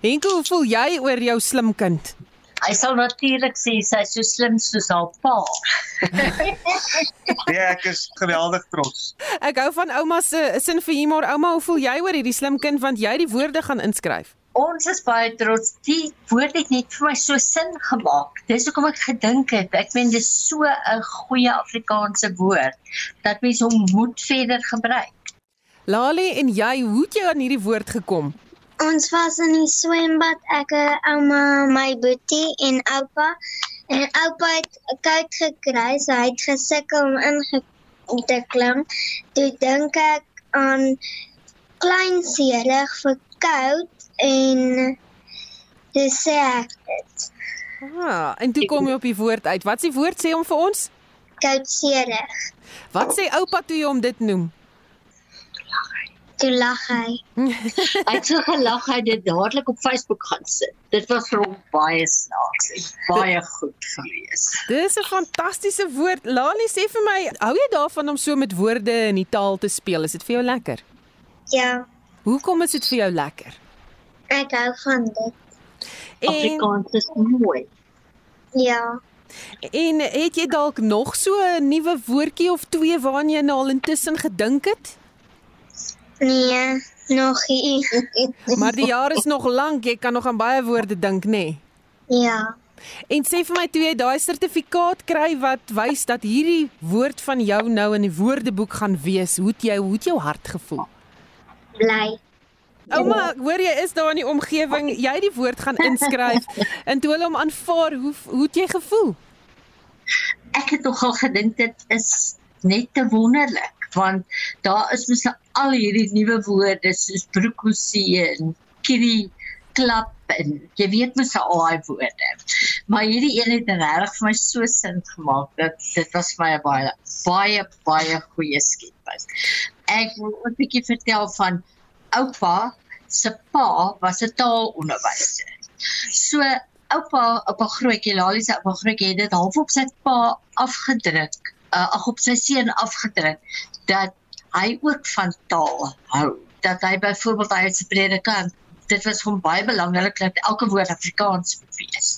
S1: Henko, hoe voel jy oor jou slim kind?
S13: Hy sal natuurlik sê sy is so slim soos haar pa.
S14: ja, ek is geweldig trots.
S1: Ek hou van ouma se sin vir humor. Ouma, hoe voel jy oor hierdie slim kind want jy die woorde gaan inskryf?
S13: Ons is baie trots. Die woord het net vir my so sin gemaak. Dis hoekom ek gedink het, ek meen dis so 'n goeie Afrikaanse woord dat mens hom moet verder gebruik.
S1: Lali en jy, hoe het jy aan hierdie woord gekom?
S15: Ons was in die swembad, ek, ouma, my boetie en oupa. En oupa het koud gekry, so hy het gesukkel om in te klim. Toe dink ek aan klein seerig vir koud en dis sê ek dit.
S1: Ah, en toe kom jy op die woord uit. Wat s'e woord sê hom vir ons?
S15: Koudserig.
S1: Wat sê oupa toe jy hom dit noem?
S15: Toe lag hy.
S13: hy het so gelag hy dit dadelik op Facebook gaan sit. Dit was vir hom baie snaaks en baie goed gewees.
S1: Dis 'n fantastiese woord. Lali sê vir my, hou jy daarvan om so met woorde in die taal te speel? Is dit vir jou lekker?
S15: Ja.
S1: Hoekom is dit vir jou lekker?
S15: Ek hou van dit.
S13: En, Afrikaans is mooi.
S15: Ja.
S1: En het jy dalk nog so 'n nuwe woordjie of twee waaraan jy nou al intussen gedink het?
S15: Nee, nog nie.
S1: maar die jaar is nog lank, jy kan nog aan baie woorde dink, nê? Nee?
S15: Ja.
S1: En sê vir my toe jy daai sertifikaat kry wat wys dat hierdie woord van jou nou in die woordeboek gaan wees, hoe het jy hoe het jou hart gevoel?
S15: Bly.
S1: Ouma, hoor jy is daar in die omgewing, jy die woord gaan inskryf en toe hulle hom aanvaar, hoe hoe het jy gevoel?
S13: Ek het nogal gedink dit is net te wonderlik want daar is mos al hierdie nuwe woorde soos broekosie en kiri klap en jy weet mos al daai woorde. Maar hierdie een het regtig vir my so sin gemaak dat dit was vir my baie baie baie goeie skepis. Ek wil 'n bietjie vertel van oupa se pa was 'n taalonderwyser. So oupa, oupa grootjie, Lali se oupa grootjie het dit half op sy pa afgedruk, uh, ag op sy seun afgedruk dat hy ook van taal hou. Dat hy byvoorbeeld hy het se predikant dit was hom baie belangrik dat elke woord Afrikaans moet wees.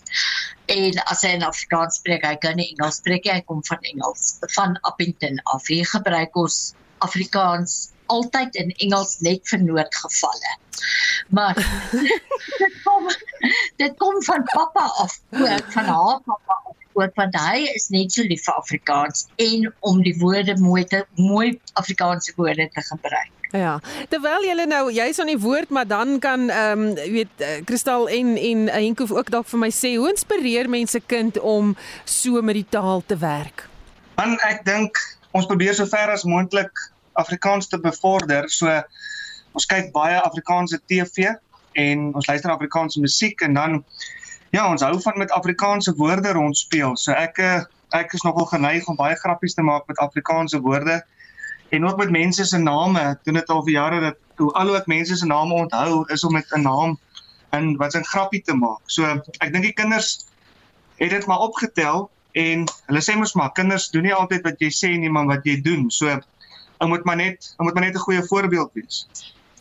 S13: En as hy in Afrikaans spreek, hy kan nie Engels spreek nie, hy kom van Engels, van Appington af. Hy gebruik ons Afrikaans altyd in Engels net vir noodgevalle. Maar dit kom dit kom van pappa af, ook van haar pappa af ook want hy is net so lief vir Afrikaans en om die woorde mooi te mooi Afrikaanse woorde te gebruik.
S1: Ja. Terwyl jy nou jy's aan die woord, maar dan kan ehm um, weet Kristal en en Henko ook dalk vir my sê hoe inspireer mense kind om so met die taal te werk?
S14: Want ek dink ons probeer so ver as moontlik Afrikaans te bevorder. So ons kyk baie Afrikaanse TV en ons luister Afrikaanse musiek en dan ja, ons hou van met Afrikaanse woorde rondspeel. So ek ek is nogal geneig om baie grappies te maak met Afrikaanse woorde en ook met mense se name. Doen dit al vir jare dat hoe al ek mense se name onthou is om met 'n naam in wat 'n grappie te maak. So ek dink die kinders het dit maar opgetel en hulle sê mos maar kinders doen nie altyd wat jy sê nie, maar wat jy doen. So ou moet maar net ou moet maar net 'n goeie voorbeeld wees.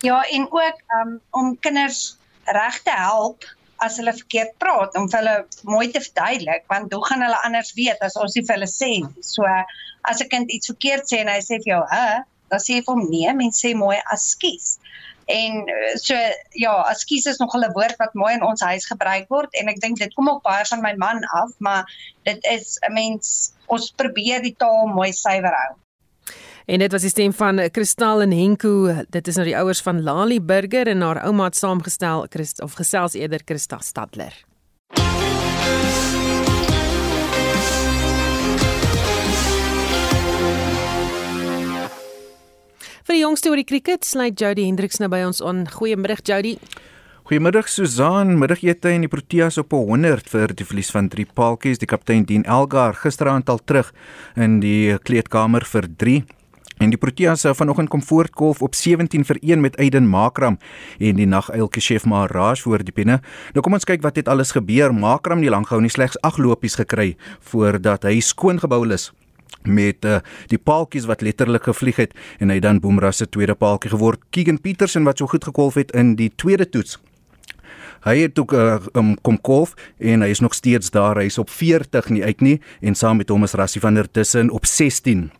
S12: Ja, en ook um, om kinders reg te help as hulle verkeerd praat om vir hulle mooi te verduidelik want hoe gaan hulle anders weet as ons nie vir hulle sê nie. So as 'n kind iets verkeerd sê en hy sê vir jou, "Hæ?" dan sê jy vir hom, "Nee, mens sê mooi askies." En so ja, askies is nog 'n woord wat mooi in ons huis gebruik word en ek dink dit kom ook baie van my man af, maar dit is 'n mens ons probeer die taal mooi suiwer hou.
S1: En dit was die stem van Kristal en Henko. Dit is nou die ouers van Lali Burger en haar ouma het saamgestel Christ of gesels eerder Christa Stadler. Vir die jongste oor die cricket sluit Jody Hendriks nou by ons aan. Goeiemiddag Jody.
S16: Goeiemiddag Susan, middagete in die Proteas op 100 vir die verlies van 3 paaltjies. Die kaptein Dean Elgar gisteraand al terug in die kleedkamer vir 3 En die Proteas sou vanoggend kom voortkolf op 17 vir 1 met Aiden Makram en die naguiltjie chef Maharaj voor die binne. Nou kom ons kyk wat het alles gebeur. Makram nie lank gehou nie slegs 8 lopies gekry voordat hy skoon gebou is met uh, die paaltjies wat letterlik gevlieg het en hy dan Boemra se tweede paaltjie geword. Keegan Petersen wat so goed gekolf het in die tweede toets. Hy het ook uh, um, kom kolf en hy is nog steeds daar. Hy is op 40 nie uit nie en saam met hom is Rassie van der Tussen op 16.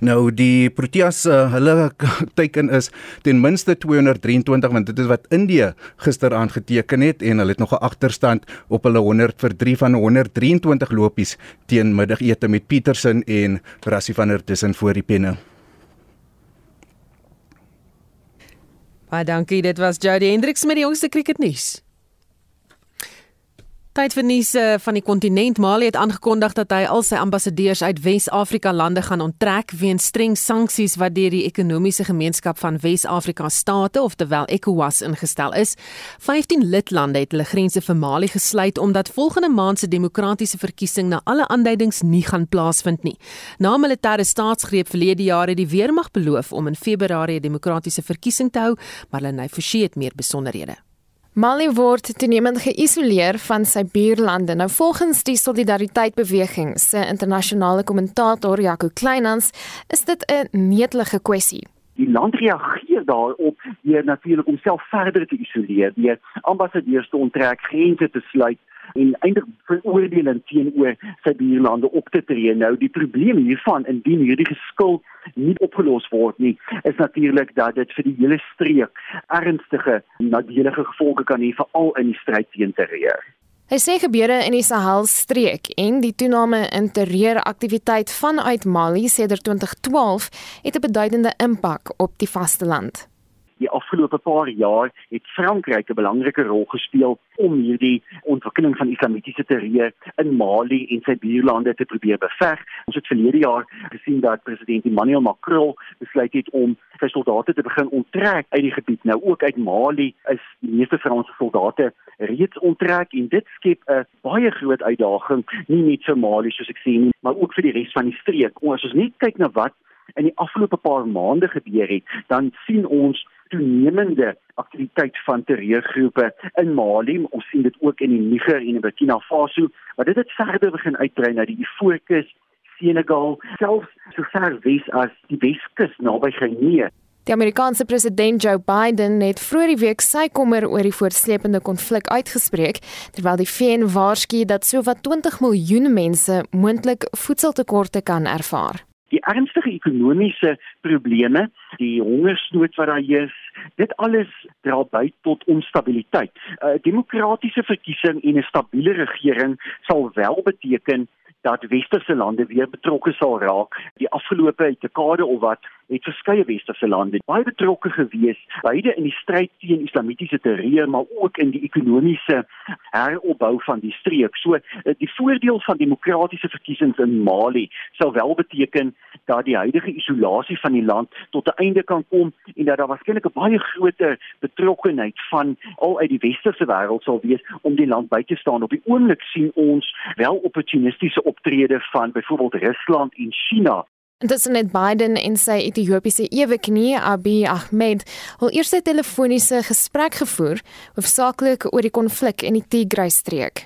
S16: Nou die Proteas uh, hulle teiken is ten minste 223 want dit is wat Indië gisteraand geteken het en hulle het nog 'n agterstand op hulle 100 vir 3 van 123 lopies teen middagete met Petersen en Rassie van der Tussen voor die penne.
S1: Baie dankie, dit was Jody Hendriks met die jongste cricketnuus. Tyd vir nuus uh, van die kontinent. Mali het aangekondig dat hy al sy ambassadeurs uit Wes-Afrika lande gaan onttrek weens streng sanksies wat deur die ekonomiese gemeenskap van Wes-Afrika state, oftewel ECOWAS, ingestel is. 15 lidlande het hulle grense vir Mali gesluit omdat volgende maand se demokratiese verkiesing na alle aanduidings nie gaan plaasvind nie. Na militêre staatsgreep verlede jaar het die weermag beloof om in Februarie 'n demokratiese verkiesing te hou, maar hulle het Forsie het meer besonderhede.
S17: Mali word toenemend geïsoleer van sy buurlande. Nou volgens die Solidariteit-beweging se internasionale kommentator Jaco Kleinans, is dit 'n netelige kwessie.
S18: Die land reageer daarop deur natuurlik homself verder te isoleer, deur ambassadeurs te onttrek, grense te sluit en eintlik veroordeling teenoor sy buurlande op te tree. Nou die probleem hiervan indien hierdie geskil nie opgelos word nie, is natuurlik dat dit vir die hele streek ernstige nadelige gevolge kan hê veral in die stryd teen terreur.
S17: Hy sê gebeure in die Sahel streek en die toename in terreuraktiwiteit vanuit Mali sedert 2012 het 'n beduidende impak op die vasteland
S18: Die afgelope paar jaar het Frankryk 'n belangrike rol gespeel om hierdie ontwikkeling van islamitiese terreur in Mali en sy buurlande te probeer beveg. Ons het verlede jaar gesien dat president Emmanuel Macron besluit het om sy soldate te begin onttrek uit die gebied. Nou ook uit Mali is die meeste Franse soldate reeds onttrek en dit skep 'n baie groot uitdaging nie net vir Mali soos ek sê nie, maar ook vir die res van die streek. As ons net kyk na wat in die afgelope paar maande gebeur het, dan sien ons toenemende aktiwiteit van terreurgroepe in Mali. Ons sien dit ook in die Niger en in Burkina Faso, maar dit het verder begin uitbrei na die Ivoorkus, Senegal, selfs so ver wes as die Weskus naby Guinea.
S17: Die Amerikaanse president Joe Biden het vroeër die week sy kommer oor die voortsleepende konflik uitgespreek, terwyl die VN waarsku dat sowat 20 miljoen mense moontlik voedseltekorte kan ervaar.
S18: Die ernstige ekonomiese probleme, die hongersnood wat daar is, dit alles dra by tot onstabiliteit. 'n uh, Demokratiese verkiesing en 'n stabiele regering sal wel beteken dat westerse lande weer betrokke sal raak. Die afgelope dekade of wat het verskeie westerse lande baie betrokke gewees, beide in die stryd teen islamitiese terreur, maar ook in die ekonomiese heropbou van die streek. So eh, die voordeel van demokratiese verkiesings in Mali sou wel beteken dat die huidige isolasie van die land tot 'n einde kan kom en dat daar waarskynlik 'n baie groter betrokkeheid van al uit die westerse wêreld sal wees om die land by te staan. Op die oomblik sien ons wel opportunistiese optrede van byvoorbeeld Rusland en China
S17: Intussen het Biden en sy Ethiopiese eweknie Abiy Ahmed hul eerste telefoniese gesprek gevoer, hoofsaaklik oor die konflik in die Tigray-streek.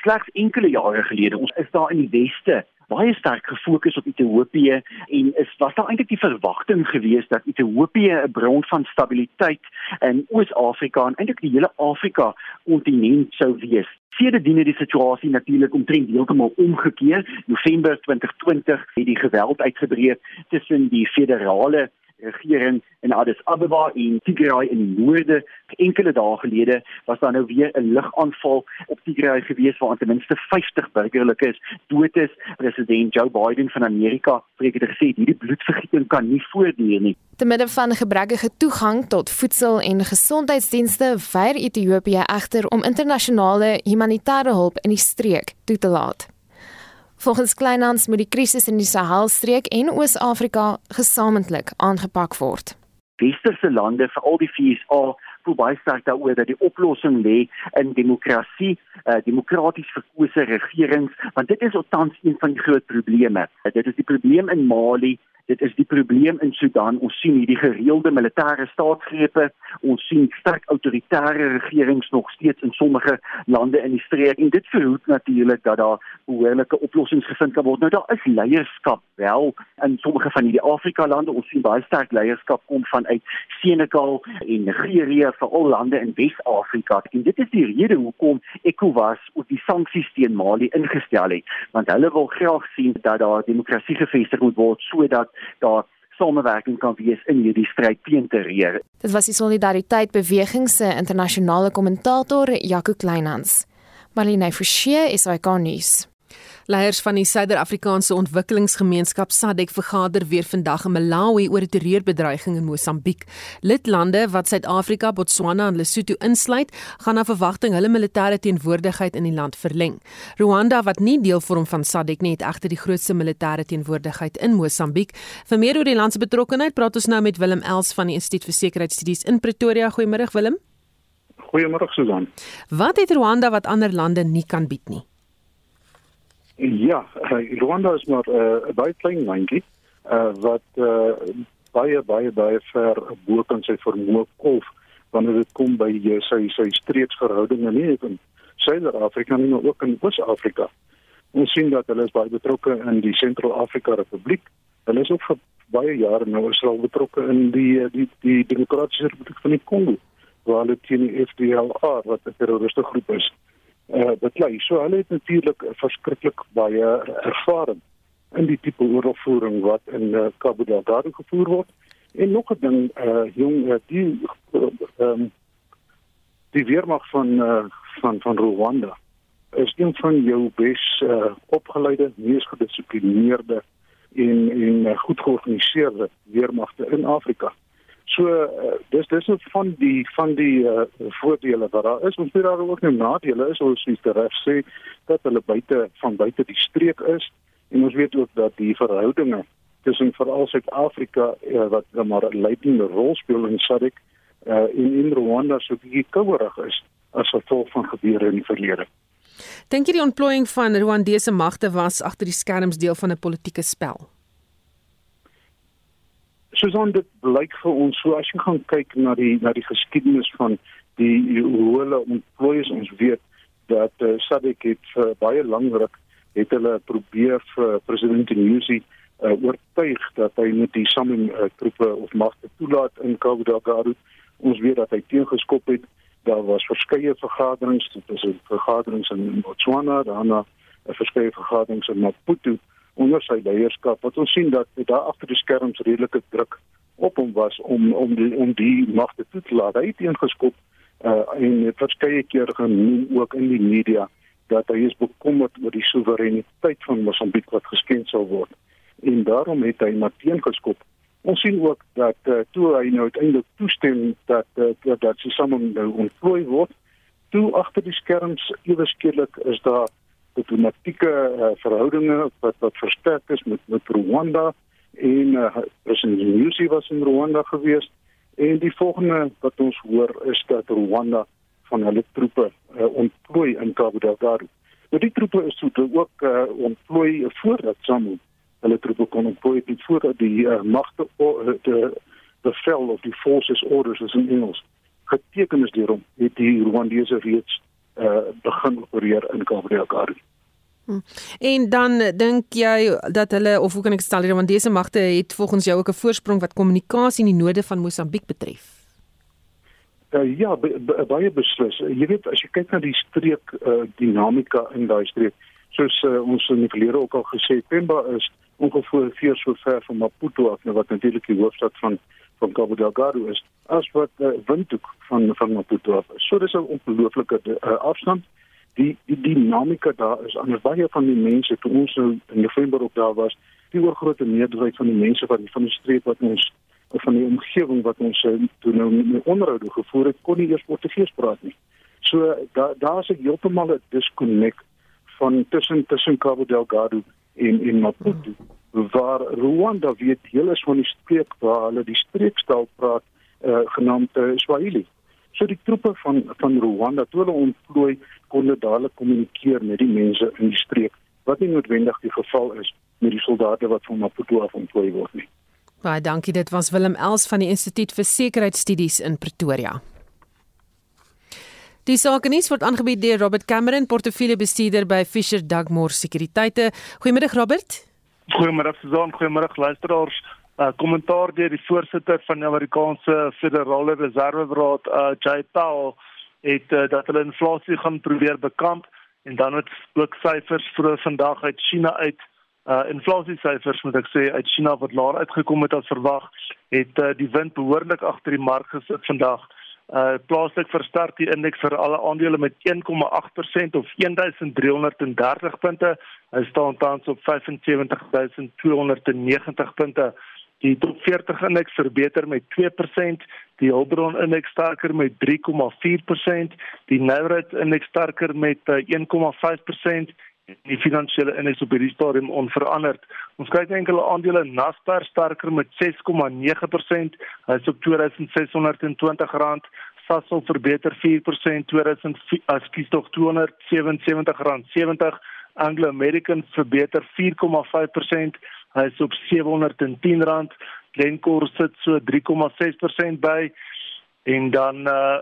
S18: Slegs enkele jare gelede, ons is daar in die weste baie sterk gefokus op Ethiopië en is was daar eintlik die verwagting geweest dat Ethiopië 'n bron van stabiliteit in Oos-Afrika en eintlik die hele Afrika kontinent sou wees. Sedertdien het die situasie natuurlik omtrent heeltemal omgekeer. November 2020 het die geweld uitgebreek tussen die federale regering in Addis Ababa en Tigray in die noorde. Enkele dae gelede was daar nou weer 'n lugaanval op Tigray gewees waar ten minste 50 burgerlikes dood is. President Joe Biden van Amerika het gesê hierdie bloedvergieting kan nie voortduur nie.
S17: Te midde van gebrekkige toegang tot voedsel en gesondheidsdienste, weier Ethiopië egter om internasionale humanitêre hulp in die streek toe te laat. Volgens Kleinhans moet die krisis in die Sahelstreek en Oos-Afrika gesamentlik aangepak word.
S18: Westerse lande, veral die VSA, voel baie sterk daaroor dat die oplossing lê in demokrasie, uh, demokraties verkose regerings, want dit is tans een van die groot probleme. Uh, dit is die probleem in Mali, Dit is die probleem in Sudan. Ons sien hierdie gereelde militêre staatsgrepe. Ons sien sterk autoritaire regerings nog steeds in sommige lande in die streek en dit verhoed natuurlik dat daar behoorlike oplossings gevind kan word. Nou daar is leierskap wel in sommige van hierdie Afrika lande. Ons sien baie sterk leierskap kom vanuit Senegal en Nigerië, veral lande in Wes-Afrika. En dit is die rede hoekom ECOWAS ook die sanksies teen Mali ingestel het, want hulle wil graag sien dat daar demokrasie gevestig moet word sodat daar samewerking kan wees in hierdie stryd teen terreur.
S17: Dit was die Solidariteit Beweging se internasionale kommentator Jaco Kleinhans. Marlene Forsie is hy kan nuus.
S1: Leiers van die Suider-Afrikaanse Ontwikkelingsgemeenskap SADC vergader weer vandag in Malawi oor die terreurbedreiging in Mosambiek. Lidlande wat Suid-Afrika, Botswana en Lesotho insluit, gaan na verwagting hulle militêre teenwoordigheid in die land verleng. Rwanda wat nie deel vorm van SADC nie, het egter die grootste militêre teenwoordigheid in Mosambiek. Vir meer oor die land se betrokkeheid, praat ons nou met Willem Els van die Instituut vir Sekuriteitsstudies in Pretoria. Goeiemôre Willem.
S19: Goeiemôre Susan.
S1: Wat het Rwanda wat ander lande nie kan bied nie?
S19: Ja, uh, Rwanda is maar eh, 'n uh, baie klein landjie uh, wat uh, baie baie baie ver bo kan sy vermoë kolf wanneer dit kom by uh, sy sy streeksverhoudinge nie in Suider-Afrika nie, maar ook in Oos-Afrika. Ons sien dat hulle is baie betrokke in die Sentraal-Afrika Republiek. Hulle is ook vir baie jare nou Israel betrokke in die die die Demokratiese Republiek van die Kongo waar hulle teen die FDLR wat 'n terroriste groep is uh, beklei. So hulle het natuurlik verskriklik baie ervaring in die tipe oorlogvoering wat in uh, Cabo Delgado gevoer word. En nog 'n ding, uh, jong, uh, die ehm um, die weermag van uh, van van Rwanda is een van jou bes uh, opgeleide, mees gedissiplineerde en en uh, goed georganiseerde weermagte in Afrika. So uh, dis dis net van die van die uh, voordele wat daar is. Ons weet daar ook nou nadele is ons die reg sê dat hulle buite van buite die streek is en ons weet ook dat die verhoudinge tussen veral Suid-Afrika uh, wat dan maar 'n leidende rol speel in SADC uh, en in Rwanda so bietjie kouerig is as gevolg van gebeure in die verlede.
S1: Dink jy die ontplooiing van Rwandese magte was agter die skerms deel van 'n politieke spel?
S19: Susan dit blyk vir ons so as jy gaan kyk na die na die geskiedenis van die hoe hulle ontplooi is ons weet dat uh, SADC het uh, baie lank het hulle probeer vir president Nyusi uh, oortuig dat hy met die SAMIM uh, troepe of magte toelaat in KwaZulu-Natal. Ons weet dat hy teengeskop het. Daar was verskeie vergaderings, dit is vergaderings in Botswana, daarna verskeie vergaderings in Maputo onder sy leierskap wat ons sien dat daar agter die skerms redelike druk op hom was om om die om die magte toe te laat. Hy het ingeskop uh, en verskeie keer genoem ook in die media dat hy is bekommerd oor die soewereiniteit van Mosambiek wat geskend sal word. En daarom het hy maar teengeskop. Ons sien ook dat uh, toe hy nou uiteindelik toestem dat uh, dat, dat sy samen nou ontplooi word, toe agter die skerms ewe skielik is daar diplomatieke uh, verhoudinge wat wat versterk is met met Rwanda en uh, president Nyusi was in Rwanda gewees en die volgende wat ons hoor is dat Rwanda van hulle troepe uh, ontplooi in Cabo Delgado. Nou die troepe is toe ook uh, ontplooi voordat SAMU hulle troepe kon ontplooi dit voordat die uh, magte uh, de bevel of die forces orders is in Engels geteken is deur hom het die Rwandese reeds uh, begin opereer in Delgado.
S1: Hm. En dan dink jy dat hulle of hoe kan ek stel hier want dese magte het volgens jou ook 'n voorsprong wat kommunikasie in die noorde van Mosambiek betref?
S19: Uh, ja, baie beslis. Jy weet as jy kyk na die streek uh, dinamika in daai streek, soos uh, ons in die verlede ook al gesê, Pemba is ongeveer so ver van Maputo af, nou wat natuurlik die hoofstad van van Cabo Delgado is, as wat uh, Windhoek van van Maputo af. So dis 'n ongelooflike uh, afstand die die dinamika daar is anders baie van die mense toe ons nou in November op daar was die oorgrootste meerderheid van die mense wat van die streek wat ons van die omgewing wat ons eh, toe nou met onderhoude gevoer het kon nie eers Portugees praat nie so daar daar's 'n heeltemal 'n disconnect van tussen tussen Cabo Delgado en en Maputo waar Rwanda weet heel is van die streek waar hulle die streekstaal praat uh, genaamd uh, Swahili So die troepe van van Rwanda toe hulle ontplooi kon hulle dadelik kommunikeer met die mense in die streek wat nie noodwendig die geval is met die soldate wat van Maputo af ontplooi word nie.
S1: Baie dankie dit was Willem Els van die Instituut vir Sekuriteitsstudies in Pretoria. Die sakenis word aangebied deur Robert Cameron, portefeuljebestuurder by Fisher Dugmore Sekuriteite. Goeiemiddag Robert.
S20: Goeiemôre Suzan, goeiemôre luisteraars. Uh, kommentaar deur die voorsitter van die Amerikaanse Federale Reserveraad, uh, Jay Powell, het uh, dat hulle inflasie gaan probeer bekamp en dan het ook syfers vir vandag uit China uit uh inflasie syfers moet ek sê uit China wat laer uitgekom het as verwag, het uh, die wind behoorlik agter die mark gesit vandag. Uh plaaslik versterk die indeks vir alle aandele met 1,8% of 1330 punte. Hy staan tans op 75290 punte. Die top 40 indeks verbeter met 2%, die Hulbron indeks sterker met 3,4%, die Nasdaq indeks sterker met 1,5% eh, en die finansiële indeks op hierdie stadium onveranderd. Ons kyk na enkele aandele, Naspers sterker met 6,9%, hy's op R2620. Sasol verbeter 4% 2000 ekskuus tog R277.70 Anglo American verbeter 4,5% Hy is op R710. Glencore sit so 3,6% by en dan uh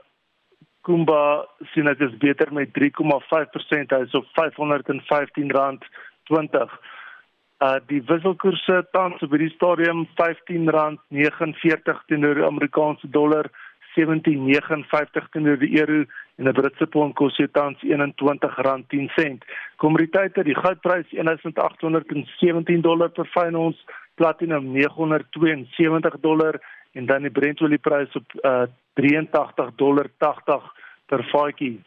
S20: Kumba sien ek is beter met 3,5%. Hy is op R515.20. Uh die wisselkoerse tans op hierdie stadium R15.49 teenoor die Amerikaanse dollar, 17.59 teenoor die euro en 'n Britse pond kos hier tans R21.10. Kommoditeite, die goudprys 1817 dollar per fyn ons, platinum 972 dollar en dan die Brentolieprys op uh, 83 dollar 80 per vatjie.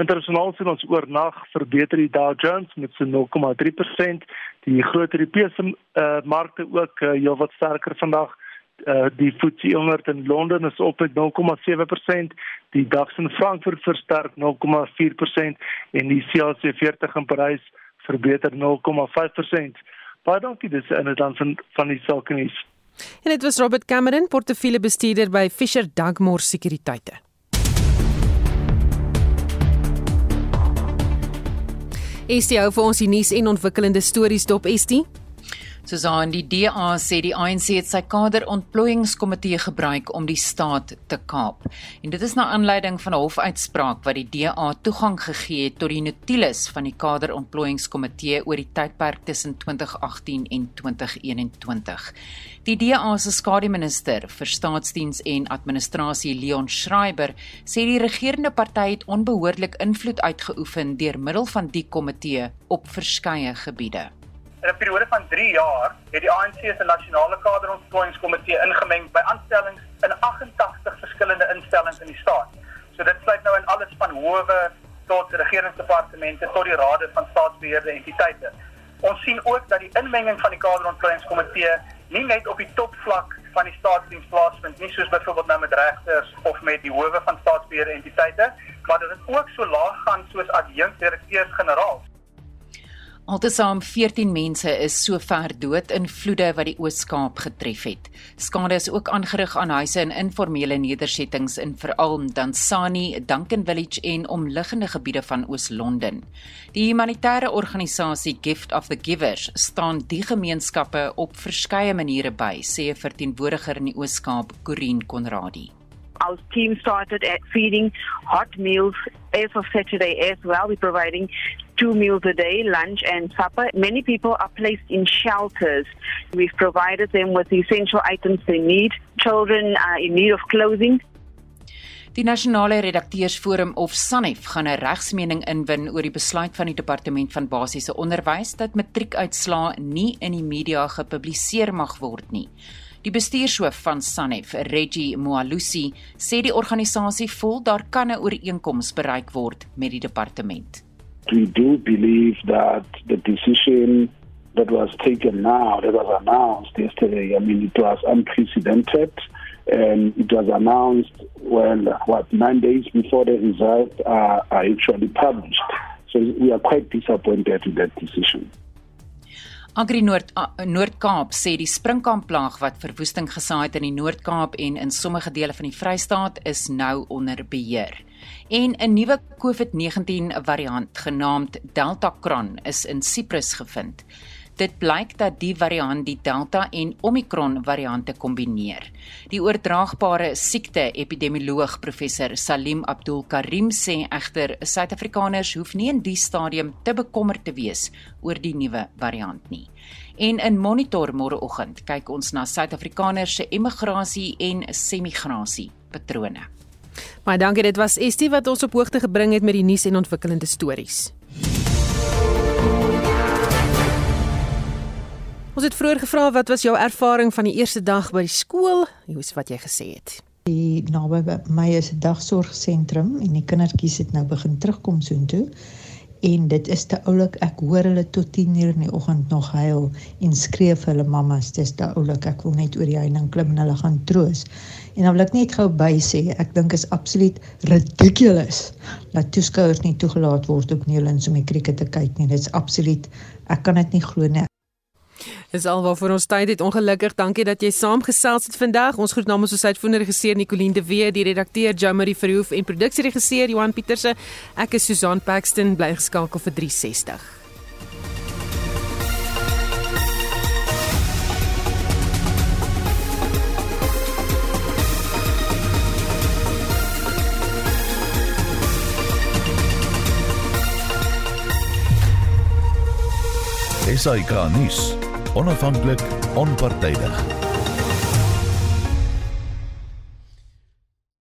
S20: Internasionaal sien ons oornag verbeter die Dow Jones met so 0,3%, die groot Europese uh, markte ook uh, heelwat sterker vandag Uh, die FTSE 100 in Londen is op met 0,7%, die DAX in Frankfurt versterk 0,4% en die CAC 40 in Parys verbeter 0,5%. Baie dankie dis dit dan van van die sake nuus.
S1: En dit was Robert Cameron, portefeuljebestuurder by Fisher Dugmore Sekuriteite. Estie hou vir ons die nuus en ontwikkelende stories dop Estie.
S2: Soos aan die DA sê die ANC het sy kaderontplooiingskomitee gebruik om die staat te kaap. En dit is na aanleiding van 'n hofuitspraak wat die DA toegang gegee het tot die notules van die kaderontplooiingskomitee oor die tydperk tussen 2018 en 2021. Die DA se skademinister vir staatsdiens en administrasie Leon Schreiber sê die regerende party het onbehoorlik invloed uitgeoefen deur middel van die komitee op verskeie gebiede.
S4: In 'n periode van 3 jaar het die ANC se nasionale kaderontplooiingskomitee ingemeng by aanstellings in 88 verskillende instellings in die staat. So dit sluit nou in alles van howe tot regeringsdepartemente tot die rade van staatsbeheerde entiteite. Ons sien ook dat die inmenging van die kaderontplooiingskomitee nie net op die topvlak van die staatsdiens plaasvind nie soos byvoorbeeld nou met regters of met die howe van staatsbeheerde entiteite, maar dat dit ook so laag gaan soos adjunkdirekteurs-generaal.
S2: Altesaam 14 mense is sover dood in vloede wat die Oos-Kaap getref het. Skade is ook aangerig aan huise en informele nedersettings in veral Dansani, Duncan Village en omliggende gebiede van Oos-London. Die humanitêre organisasie Gift of the Givers staan die gemeenskappe op verskeie maniere by, sê 'n verteenwoordiger in die Oos-Kaap, Corin Conradie.
S3: Our team started at feeding hot meals as of Saturday as well. We're providing two meals a day, lunch and supper. Many people are placed in shelters. We've provided them with the essential items they need. Children are in need of clothing.
S2: Die nasionale redakteursforum of SANEF gaan 'n regsmening inwin oor die besluit van die departement van basiese onderwys dat matriekuitslae nie in die media gepubliseer mag word nie. Die bestuurshoof van SANEF, Reggie Moalusi, sê die organisasie voel daar kan 'n ooreenkoms bereik word met die departement.
S7: We do believe that the decision that was taken now, that was announced yesterday, I mean, it was unprecedented and it was announced, well, what, nine days before the results are, are actually published. So we are quite disappointed with that decision.
S2: Agri Noord Noord-Kaap sê die sprinkampplaag wat verwoesting gesaai het in die Noord-Kaap en in sommige dele van die Vrystaat is nou onder beheer. En 'n nuwe COVID-19 variant genaamd Delta Cron is in Siprus gevind. Dit blyk dat die variant die Delta en Omicron variante kombineer. Die oordraagbare siekte epidemioloog professor Salim Abdul Karim sê egter Suid-Afrikaners hoef nie in die stadium te bekommerd te wees oor die nuwe variant nie. En in Monitor môreoggend kyk ons na Suid-Afrikaners se emigrasie en semigrasie patrone.
S1: Baie dankie, dit was Estie wat ons op hoogte gebring het met die nuus en ontwikkelende stories. Ons het vroeër gevra wat was jou ervaring van die eerste dag by die skool? Hoe is wat jy gesê het?
S21: Die naby my is 'n dagsorgsentrum en die kindertjies het nou begin terugkom soontoe. En dit is te oulik. Ek hoor hulle tot 10:00 in die oggend nog huil en skree vir hulle mammas. Dis te oulik. Ek wil net oor die heining klim en hulle gaan troos. En dan wil ek net gou by sê, ek dink is absoluut ridiculous dat toeskouers nie toegelaat word op Newlands om die krieket te kyk nie. Dit is absoluut ek kan dit nie glo nie.
S1: Dis alwaar vir ons tyd het ongelukkig. Dankie dat jy saamgesels het vandag. Ons groet namens ons uitvoerende regisseur Nicoline de Wee, die redakteur Jamari Verhoef en produksieregisseur Johan Pieterse. Ek is Susan Paxton, bly geskakel vir 360.
S22: SAK nuus onafhanklik, onpartydig.